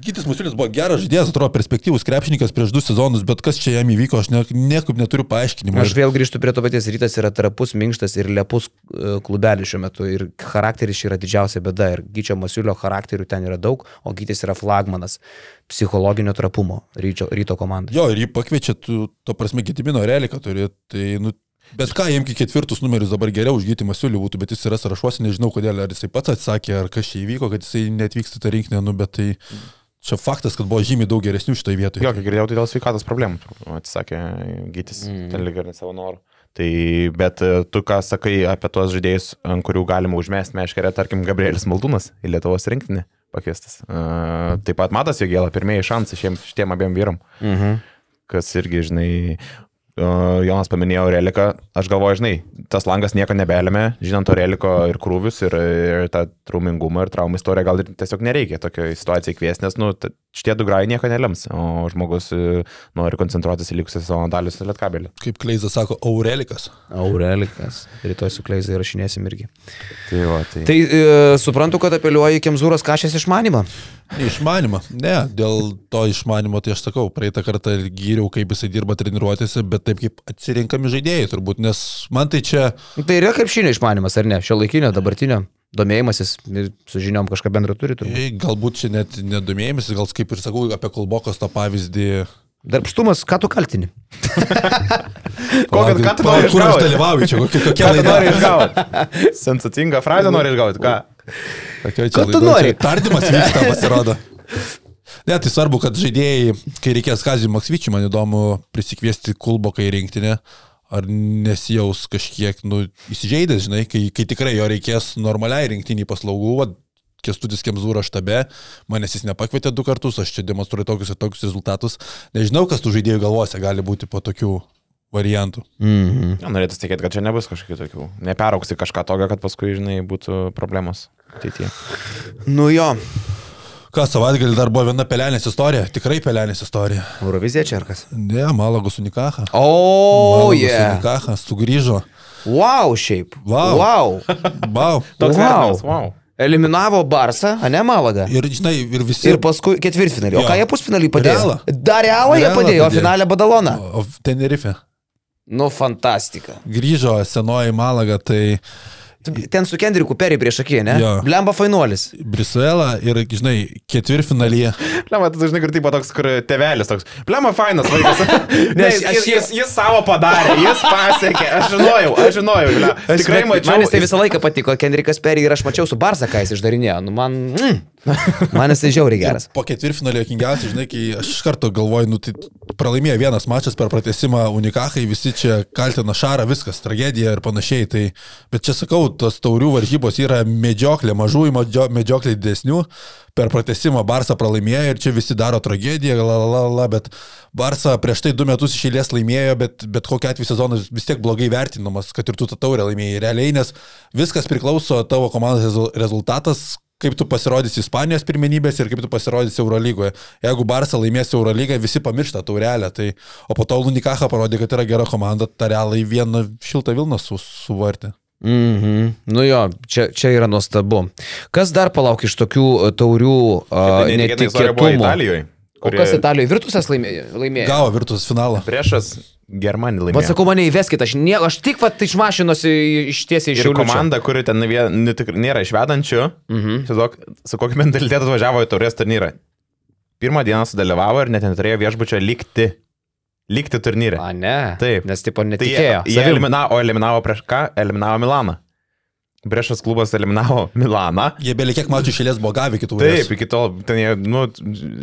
Gytis Masiulis buvo geras žaidėjas, atrodo perspektyvus krepšininkas prieš du sezonus, bet kas čia jam įvyko, aš ne, niekaip neturiu paaiškinimo. Aš vėl grįžtu prie to paties, rytas yra trapus, minkštas ir lepus e, klubelis šiuo metu ir charakteris yra didžiausia bėda ir Gyčio Masiulio charakterių ten yra daug, o Gytis yra flagmanas psichologinio trapumo ryčio, ryto komandai. Jo, ir jį pakviečia, tu, to prasme, Gitimino reliką turi, tai, nu, bet ką, imki ketvirtus numerius dabar geriau už Gytį Masiulį būtų, bet jis yra sąrašuose, nežinau kodėl, ar jisai pats atsakė, ar kas čia įvyko, kad jisai netvyksta tą rinkinį, nu, bet tai čia faktas, kad buvo žymiai daug geresnių šitoje vietoje. Jo, kiek girdėjau, tai dėl sveikatos problemų, atsisakė gytis, Mm. mm. ten lyg ir ne savo norų. Tai, bet e, tu ką sakai apie tuos žaidėjus, ant kurių galima užmesti meškerę, tarkim, Gabrielis Maldūnas į Lietuvos rinktinį pakviestas. Uh, taip pat Matas Jogėla, pirmieji šansai šiem, šitiem abiem vyram, Mhm. kas irgi, žinai, Jonas paminėjo Reliką, aš galvoju, žinai, tas langas nieko nebelėmė, žinant to Reliko ir krūvius, ir, ir tą traumingumą, ir traumų istoriją, gal ir tiesiog nereikia tokio situacijai kviesti, nes, nu, šitie du grai nieko nelems, o žmogus e, nori koncentruotis į likusią savo dalį su lietkabeliu. Kaip Kleizas sako, Aurelikas. Aurelikas. Rytoj su Kleizai rašinėsim irgi. Tai va, tai. Tai e, suprantu, kad apeliuoji Kemzūros kažės išmanimą. Išmanimą. Ne, dėl to išmanimo tai aš sakau, praeitą kartą gyriau, kaip jisai dirba treniruotėse, bet taip kaip atsirinkami žaidėjai turbūt, nes man tai čia... Tai yra krepšinio išmanimas, ar ne? Šio laikinio, dabartinio domėjimasis ir su žiniom kažką bendro turi. Turbūt. e, Galbūt čia net nedomėjimas, gal kaip ir sakau apie Kolbokos tą pavyzdį. Darbštumas, ką tu kaltini? [LAUGHS] Kokią- ką tu nori Kur aš išgauti? dalyvauju čia, Ką tu nori išgauti? [LAUGHS] Sensacingą frazę nori išgauti, ką? Čia Ką tu nori? Čia Tardymas [LAUGHS] vyksta, pasirodo. Ne, tai svarbu, kad žaidėjai, kai reikės Kazijų Maksvyčių, man įdomu prisikviesti Kulboką į rinktinę, ar nesijaus kažkiek, nu, įsižeidęs, žinai, kai, kai tikrai jo reikės normaliai rinktiniai paslaugų, va, Kestutis Kemzūro štabe, manęs jis nepakvietė du kartus, aš čia demonstruoju tokius ir tokius rezultatus. Nežinau, kas tų žaidėjų galvose gali būti po tokių variantų. Mhm. Ja, norėtų tikėti, kad čia nebus kažkokių tokių. Neperauksi kažką tokio, kad paskui, žinai, būtų problemos ateityje. Nu jo. Ką savaitgalį dar buvo viena pelenės istorija, tikrai pelenės istorija. Eurovizija čia ar kas? Ne, Malagus Unikaha. O, Malagus yeah. Unikaha sugrįžo. Wow, šiaip. Vau. Wow. Wow. [LAUGHS] Toks Wow. wow. Eliminavo Barsą, ne Malagą. Ir, žinai, ir visi. Ir paskui ketvirtfinalį. O Jo. ką jie pusfinalį padėjo? Realą. Dar realą jie Realą padėjo, o padėjo. finalę Badaloną. O Tenerife. Nu, fantastika. Grįžo senoji Malaga, tai Ten su Kendriku Perry prieš akį, ne? Jo. Blemba fainuolis. Brisuela ir, žinai, ketvirtfinalyje. Plema, tu žinai, kur tipo toks, kur tevelis toks. Plema, fainas vaikas. [LAUGHS] ne, aš- jis, aš- jis, jis, jis savo padarė, jis pasiekė. Aš žinojau, aš žinojau. Ble. Tikrai mačiau. Man jis tai visą laiką patiko, Kendrikas Perry ir aš mačiau su Barsa, ką jis išdarinėjo. Nu, man... Mm, man jis tai žiauriai geras. Po ketvirtfinalio kingiausiai, žinai, kai aš iš karto galvoju, nu tai pralaimėjo vienas mačas per pratesimą Unikachai, visi čia kaltina Šarą, viskas, tragedija ir panašiai. Tai, bet čia sakau, tos taurių varžybos yra medžioklė, mažųjų medžio- medžioklė didesnių. Per pratesimą Barsa pralaimėjo ir čia visi daro tragediją, la, la, la, bet Barsa prieš tai du metus iš eilės laimėjo, bet, bet kokia atveju sezonas vis tiek blogai vertinamas, kad ir tu tą taurę laimėjai realiai, nes viskas priklauso tavo komandos rezu- rezultatas, kaip tu pasirodysi Ispanijos pirmenybės ir kaip tu pasirodysi Eurolygoje. Jeigu Barça laimės Eurolygą, visi pamiršta taurelę, tai, o po to Lunikacha parodė, kad yra gera komanda, ta realai vieną šiltą Vilną su, Mhm. Nu jo, čia, čia yra nuostabu. Kas dar palauk iš tokių uh, taurių uh, netikėtumų? Italijoje. O kas Italijoje virtusas laimėjo? laimėjo? Gavo virtus finalą. Priešas Germanį laimėjo. sakau, mane įveskit, aš, nie, aš tik vat iš mašinos ištiesiai iš Ir komanda, kuri ten tik- nėra išvedančių, mhm. Tiesiog, su kokiu mentalitetu atvažiavo į taurės turnyrą. Pirmą dieną sudalyvavo ir net neturėjo viešbučio likti. Likti turnyre. A, ne. Taip. Nes tipo Tai jie, netikėjo. jie Savim. eliminavo, o eliminavo prieš ką? Eliminavo Milaną. Priešas klubas eliminavo Milaną. Jie belie kiek mačių išėlės buvo gavę kitų Taip, iki tol ten jie, nu,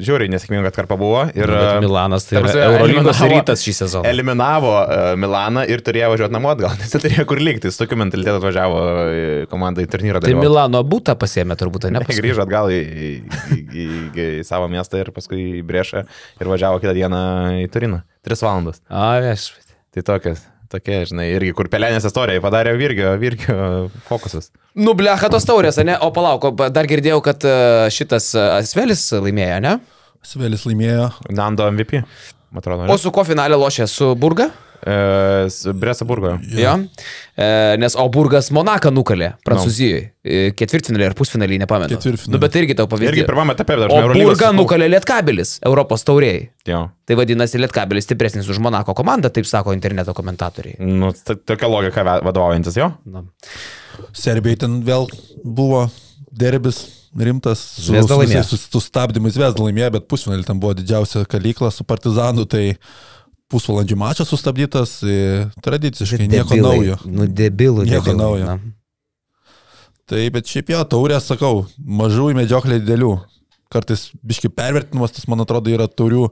žiūriai nesėkminga atkarpa buvo. Ir, Nu, bet Milanas tai ta yra Eurolygos rytas šį sezoną. Eliminavo uh, Milaną ir turėjo važiuoti namo atgal, [LAUGHS] nes jie turėjo kur likti. Su tokiu mentalitetu atvažiavo e, komanda į turnyrą. Tai dalyvavo. Milano būtą pasėmė turbūt, ne? paskui? Grįžo atgal į, į, į, į, į, savo miestą ir paskui į Brešą ir važiavo kitą dieną į Turiną. Tris valandas. A, viešpatie. Tai tokias, tokie, žinai, irgi kur pelenės istorija padarė Virgio, Virgio fokusas. Nu, blecha tos taurės, ne? O palauk, dar girdėjau, kad e, šitas e, Asvelis laimėjo, ne? Svelis laimėjo. Nando MVP, man atrodo. O su ko finalė lošė? Su Burga? E, Bresa Burgo. Jo. E, nes O Burgas Monaką nukalė Prancūzijoje. E, Ketvirtfinalį ar pusfinalį, nepamenu. Ketvirtfinalį. Nu, bet irgi tau pavyzdys. Irgi pirmame etape O dažnai Eurolygos Burgą sakau. nukalė Lietkabelis, Europos tauriai. Jo. Tai vadinasi, Lietkabelis stipresnis už Monako komandą, taip sako interneto komentatoriai. Nu, tokia logika vadovaujantis jo. Na. Serbijai ten vėl buvo derbis rimtas. Su, su, laimėjo. visais sus- sustabdymais Vesda laimėjo, bet pusfinalį ten buvo didžiausia kalykla su Partizanu, tai pusvalandžių mačas sustabdytas, tradiciškai nieko Debilai. naujo. Nu, debilų. Nieko debilai, naujo. na. Tai bet šiaip jo, taurė, sakau, mažųjų medžioklė didelių. Kartais biški pervertinimas, tas man atrodo yra taurių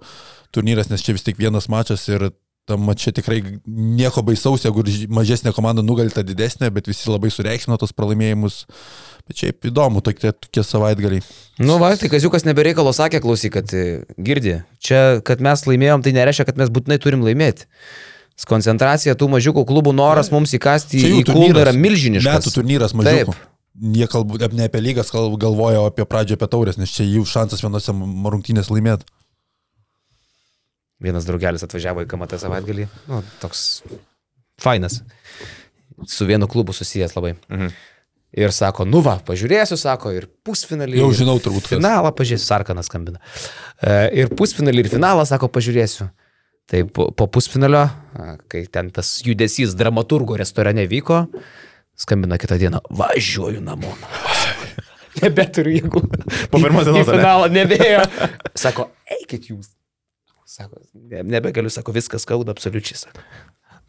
turnyras, nes čia vis tik vienas mačas ir tam mačia tikrai nieko baisaus, jeigu mažesnė komanda nugalita didesnė, bet visi labai sureikšmino tos pralaimėjimus. Bet šiaip įdomu tokie, tokie savaitgaliai. Nu, va, tai Kaziukas nebereikalo sakė, klausyk, kad e, girdi. Čia, kad mes laimėjom, tai nereiškia, kad mes būtinai turim laimėti. Koncentracija tų mažiukų klubų noras mums įkasti Čia į turnyras. yra milžiniškas. Metų turnyras mažiukų. Taip. jie kalbu, ne apie lygas, kalb, galvoja o apie pradžią apie taurės, nes čia jų šansas vienose rungtynės laimėti. Vienas draugelis atvažiavo į KMT savaitgalį. Nu, toks fainas. Su vienu klubu susijęs labai. Mhm. Ir sako, nu va, pažiūrėsiu, sako, ir pusfinalį. Jau žinau turbūt, kas. Finalą pažiūrėsiu, Sarkanas skambina. E, Ir pusfinalį, ir finalą, sako, pažiūrėsiu. Tai po, po pusfinalio, a, kai ten tas judesys dramaturgo restorane vyko, skambina kitą dieną, važiuoju namo. [LAUGHS] Nebeturiu jėgų. Po pirmos dienos, finalą nebėjo. Sako, eikit jūs. Sako, ne, nebegaliu, sako, viskas skauda absoliučiai. Sako.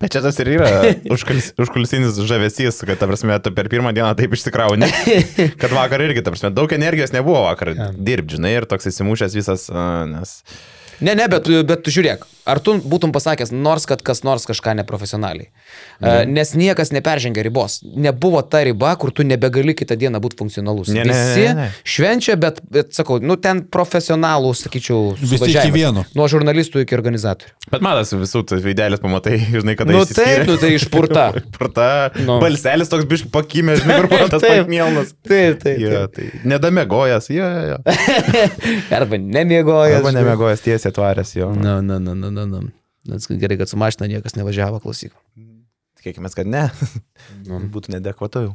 Bet čia tas ir yra [LAUGHS] užkulis- užkulisinis žavesys, kad, ta prasme, tu per pirmą dieną taip išsikrauni, [LAUGHS] kad vakar irgi, ta prasme, daug energijos nebuvo vakar dirbti, žinai, ir toks įsimušęs visas, nes... Ne, ne, bet, bet tu žiūrėk, ar tu būtum pasakęs, nors kad kas nors kažką neprofesionaliai. Mm. Nes niekas neperžengia ribos. Nebuvo ta riba, kur tu nebegali kitą dieną būti funkcionalus. Ne, ne, ne, Visi ne, ne. švenčia, bet, bet sakau, nu ten profesionalų, sakyčiau, Visi iki vieno. Nuo žurnalistų iki organizatorių. Bet matas visų tų veidelės pamatai, [LAUGHS] žinai, kada Nu taip, nu tai išpurta. [LAUGHS] Purta, Nu. balselis toks biški pakimė, žinai, kur purtas [LAUGHS] Taip. pakmėlnas. Taip, taip. Jo, tai nedamėgojas, jo, jo, jo. Arba nemiegojas. Arba nemėgojas tiesiai atvaręs, jo. Na, na, na, na, na, na. Nes gerai, kad su mašina niekas nevažiavo, klausyk. Tikėkime, kad ne. Nu. [LAUGHS] Būtų nedekvatu jau.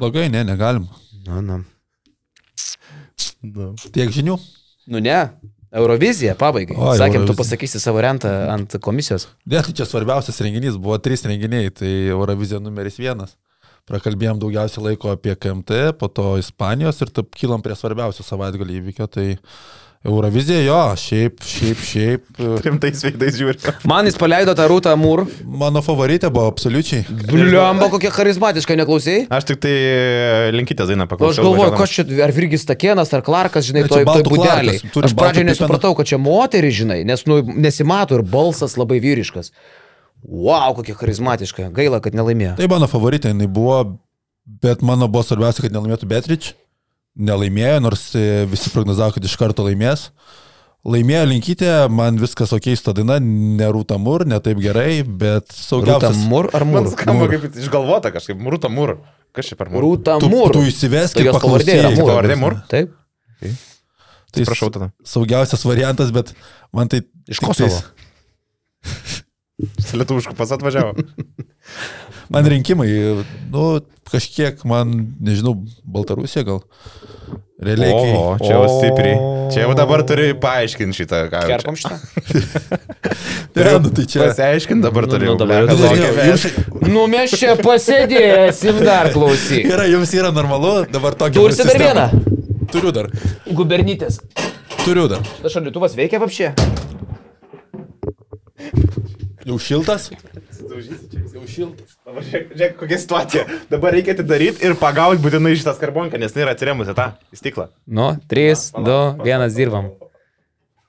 Blogai, ne, negalim. Na, na. Nu. Tiek žinių. Nu ne. Eurovizija, pabaigai. O, Sakėm, tu Eurovizija. pasakysi savo rentą ant komisijos. Ne, tai čia svarbiausias renginys, buvo trys renginiai, tai Eurovizija numeris vienas. Prakalbėjom daugiausiai laiko apie KMT, po to Ispanijos ir taip kylam prie svarbiausio savaitgalį įvykio, tai Eurovizija, jo, šiaip, šiaip, šiaip. e, Rimtais veidais žiūri. Man jis paleido tą rūtą Mūr. Mano favoritė buvo absoliučiai. Bliamba, kokia charizmatiška, neklausai? Aš tik tai linkytę dainą O aš paklausiau. galvoju, važiuodamas. kas čia, ar Virgis Takienas, ar Klarkas, žinai, toj, toj turi Aš pradžioje nesupratau, kad čia moteris, žinai, nes nu, nesimato ir balsas labai vyriškas. Wow, kokia charizmatiška. Gaila, kad nelaimėjo. Tai mano favoritė, jinai buvo, bet mano buvo svarbiausia, kad nelaimėtų Betrič. Nelaimėjo, nors e, visi prognozavo, kad iš karto laimės. Laimėjo linkytė, man viskas ok, ta daina, nerūta mur, ne taip gerai, bet Rūta saugiausias. Mūr ar Man Mūr? skamba kaip išgalvota kažkaip, Mūrta Mūr. Kas čia per Mūr? Rūta Tu, Mūr. tu įsivesk Tai pavardė yra. Mūr. Pavardė Mūr? Taip. Tai Prašau tada. Saugiausias variantas, bet man tai... Iš Kosovo. Lietuviškų pas atvažiavo. Man rinkimai, nu, kažkiek man, nežinau, Baltarusija gal. Realiai. kai- O, čia jau stipriai. Čia jau dabar turi paaiškinti šitą. Kerpam šitą. [LAUGHS] Ne, nu, tai čia. Pasiaiškinti dabar Nu, turi. nu, jau, dabar veš- jums- Nu, mes čia pasėdėsim dar klausyk. Yra, jums yra normalu, dabar tokia. Tursi dar vieną. Turiu dar. Gubernytės. Turiu dar. Tas šaldytuvas veikia apšė. Jau šiltas? Jau šiltas. Dabar žiūrėk, žiūrėk, kokia situacija. Dabar reikia atidaryti ir pagauti būtinai šitą skarbonkę, nes tai yra atsiremusi tą stiklą. Nu, 3, 2, 1 dirbam.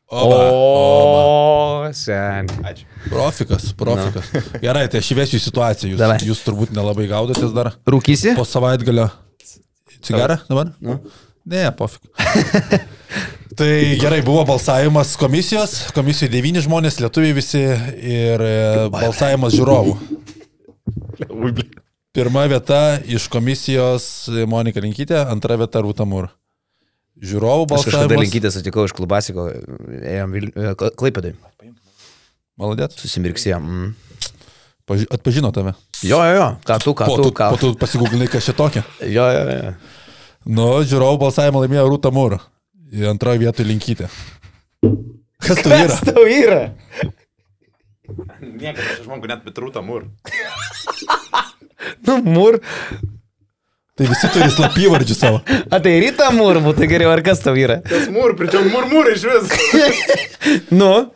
Oba. O, sen. Ačiū. Profikas, profikas. [LAUGHS] Gerai, tai aš įvesiu į situaciją. Jūs, Davai. jūs turbūt nelabai gaudotės dar. Rūkysi? Po savaitgalio. Cigarą dabar? Nu. Ne, pofik. [LAUGHS] tai gerai, buvo balsavimas komisijos, komisijoje devyni žmonės, lietuviai visi ir e, balsavimas žiūrovų. Pirma vieta iš komisijos Monika Linkytė, antra vieta Rūta Mur. Žiūrovų Aš kažkada balsavimas. linkytę sutikau iš klubasiko, ėjom Vil... e, Kla- Klaipėdai. Maladėt. Susimirksėjom. Mm. Paži- Atpažino tave. Jo, jo, jo. Ką tu, ką Po tu, ką po tu pasigūglinai, kas čia tokia. Jo, jo, jo. Nu, žiūrovų balsavimą laimėjo Rūta Mur. Į antroją vietą Linkytė. Kas tai yra? Kas tau yra? Niekas iš žmogų net betrūta mūr. Nu, Mūr. Tai visi turi slapyvardžių savo. A tai ryta Mūr, būtų geriau, ar kas tau yra? Tas mūr, pričiau mūr mūr iš vis. [LAUGHS] Nu,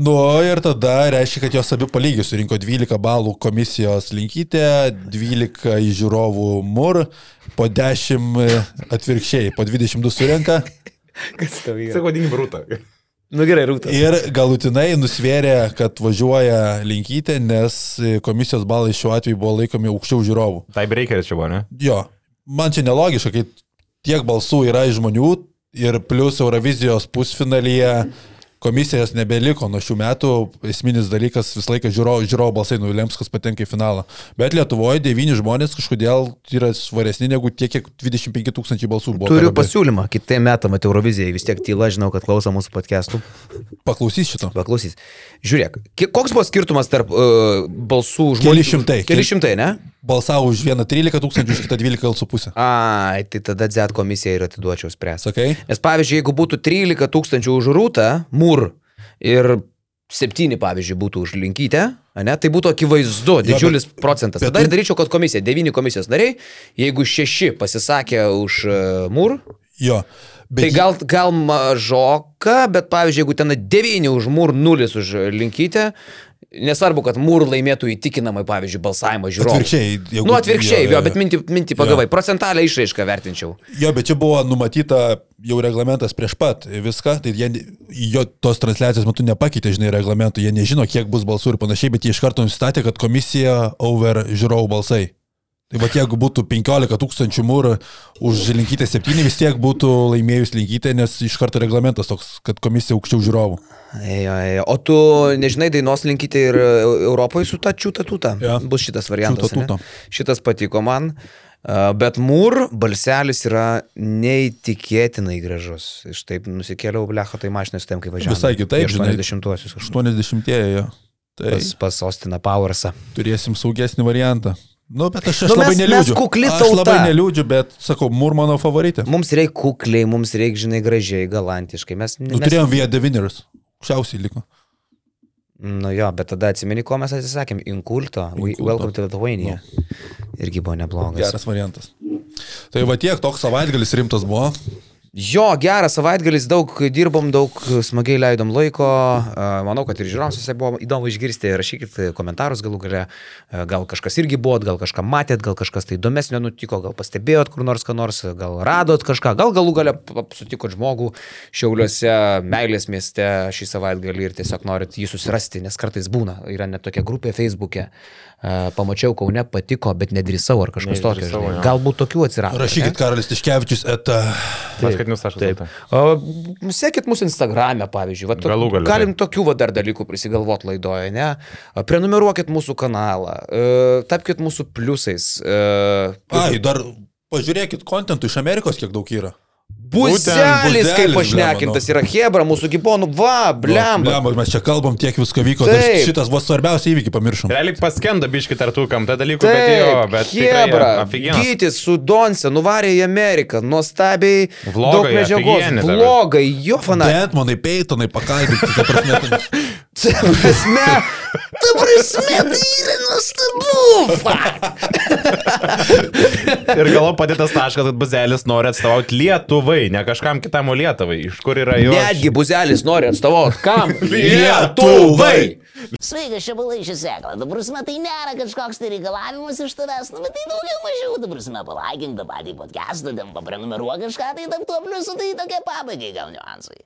Nu ir tada reiškia, kad jos abi palygiai surinko 12 balų komisijos linkytė, 12 į žiūrovų mur, po 10 atvirkščiai, po 22 surinka [LAUGHS] kas tau yra? Sakau, vadinkim rūtą. Nu gerai, rūta. ir galutinai nusvėrė, kad važiuoja linkytė, nes komisijos balai šiuo atveju buvo laikomi aukščiau žiūrovų. Tai breikeris čia buvo, ne? Jo, man čia nelogiška, kai tiek balsų yra iš žmonių ir plus Eurovizijos pusfinalyje komisijos nebeliko nuo šių metų, esminis dalykas visą laiką žiūrovų žiūro balsai nulems, kas patenka į finalą. Bet Lietuvoje devyni žmonės kažkodėl yra svaresni negu tiek, kiek 25 tūkstančiai balsų buvo. Turiu pasiūlymą, kitą metą matau Eurovizijai, vis tiek tyla, žinau, kad klauso mūsų podcastų. Paklausys šito. Paklausys. Žiūrėk, koks buvo skirtumas tarp uh, balsų žmonių? Keli šimtai. Keli šimtai, ne? Balsavo už vieną 13 tūkstančių, už kitą 12,5. Ai, tai tada Z komisija ir atiduočiau spręsti. Sakai? Nes pavyzdžiui, jeigu būtų 13 tūkstančių už rūtą, mūr ir 7, pavyzdžiui, būtų už linkytę, ne, tai būtų akivaizdu, didžiulis bet- procentas. bet Tada ir daryčiau, kad komisija, 9 komisijos nariai, jeigu 6 pasisakė už uh, mūr, Jo. Bet tai gal, gal mažoka, bet pavyzdžiui, jeigu ten 9 už mūr, 0 už linkytę, nesvarbu, kad mūr laimėtų įtikinamai, pavyzdžiui, balsavimą žiūrovų. Atvirkščiai, jeigu- Nu, atvirkščiai, jo, jo, jo, jo. bet mintį, mintį pagavai, procentalią išraišką vertinčiau. Jo, bet čia buvo numatyta jau reglamentas prieš pat viską, tai jie jo tos transliacijos metu nepakeitė, žinai, reglamentų, jie nežino, kiek bus balsų ir panašiai, bet jie iš karto nustatė, kad komisija over žiūrovų balsai. Tai va, jeigu būtų 15 tūkstančių mūrų už linkytę 7, vis tiek būtų laimėjus linkytę, nes iš karto reglamentas toks, kad komisija aukščiau žiūrovų. Ejo, ejo. O tu nežinai dainos linkyti ir Europoje su ta čiūta tūta. Jo. Bus šitas variantas. Šitas patiko man. A, Bet mūr balselis yra neįtikėtinai gražus. Iš taip nusikėliau blecho tai mašiną su tem, kai važiavau. Visai kitaip, žinai. 80-uosius. 80-ieji, jo. Tai Pas, pas Ostiną Powersą. turėsim saugesnį variantą. Nu, bet aš, aš Nu, labai mes- mes neliūdžiu. kukli Aš tauta. labai neliūdžiu, bet sakau, mūr mano favoritė. Mums reikia kukliai, mums reikia, žinai, gražiai, galantiškai. Mes, Nu, mes... turėjom Via Deviners. Šiausiai liko. Nu jo, bet tada atsimeni, ko mes atsisakėm. Inkulto. Inkulto. Welcome to Lithuania. Irgi buvo neblogas. Geras variantas. Tai va tiek, toks savaitgalis rimtas buvo. Jo, geras savaitgalis, daug dirbom, daug smagiai leidom laiko. Manau, kad ir žiūrovams visai buvo įdomu išgirsti. Rašykit komentarus galų gale. Gal kažkas irgi buvot, gal kažką matėt, gal kažkas tai įdomesnio nutiko, gal pastebėjot kur nors ką nors, gal radot kažką, gal galų gale sutikot žmogų Šiauliuose, Meilės mieste šį savaitgalį ir tiesiog norit jį susirasti, nes kartais būna. Yra net tokia grupė Facebook'e. A, Pamačiau Kaune, patiko, bet nedrįsau ar kažkas tokio. Žinai. Galbūt tokių atsirado. Rašykit Karolis Tiškevičius eta. Sekit mūsų Instagram'e, pavyzdžiui. Va, to- Galų gale, galim tokių va, dar dalykų prisigalvoti laidoje, ne? Prenumeruokit mūsų kanalą, e, tapkite mūsų pliusais. e, Ai, dar pažiūrėkit kontentų iš Amerikos, kiek daug yra. Buzelis, kaip pašnekintas yra nu. Hebra, mūsų gibonų, va, blem. Nu, blem, mes čia kalbam, tiek visko vyko, tai šitas buvo svarbiausia įvykį, pamiršom. Realiai paskenda biški tartukam, tai dalykų, Taip, bet jo, bet Hebra, Gytis su Donse, nuvarė į Ameriką, nuostabiai, vlogai, daug medžiagos, blogai, jo fanai. Netmonai, peitonai, pakalbinti, tai prasme. [LAUGHS] tai- Ta prasme, ta prasme, tai yra nuostabu. Ir galvo padėtas taškas, kad Buzelis nori atstovauti Lietuvai, ne kažkam kitam, o Lietuvai. Iš kur yra jo? Netgi buzelis nori atstovauti kam? [LAUGHS] Lietuvai! Sveikas, čia balai šį seklą. Ta prasme, tai nėra kažkoks tai reikalavimas iš tavęs, nu bet tai daugiau mažiau, ta prasme, palaikink tą patį podcastą, ten paprenumeruok kažką, tai tam tuo pliusu, tai tokie pabaigai gal niuansai.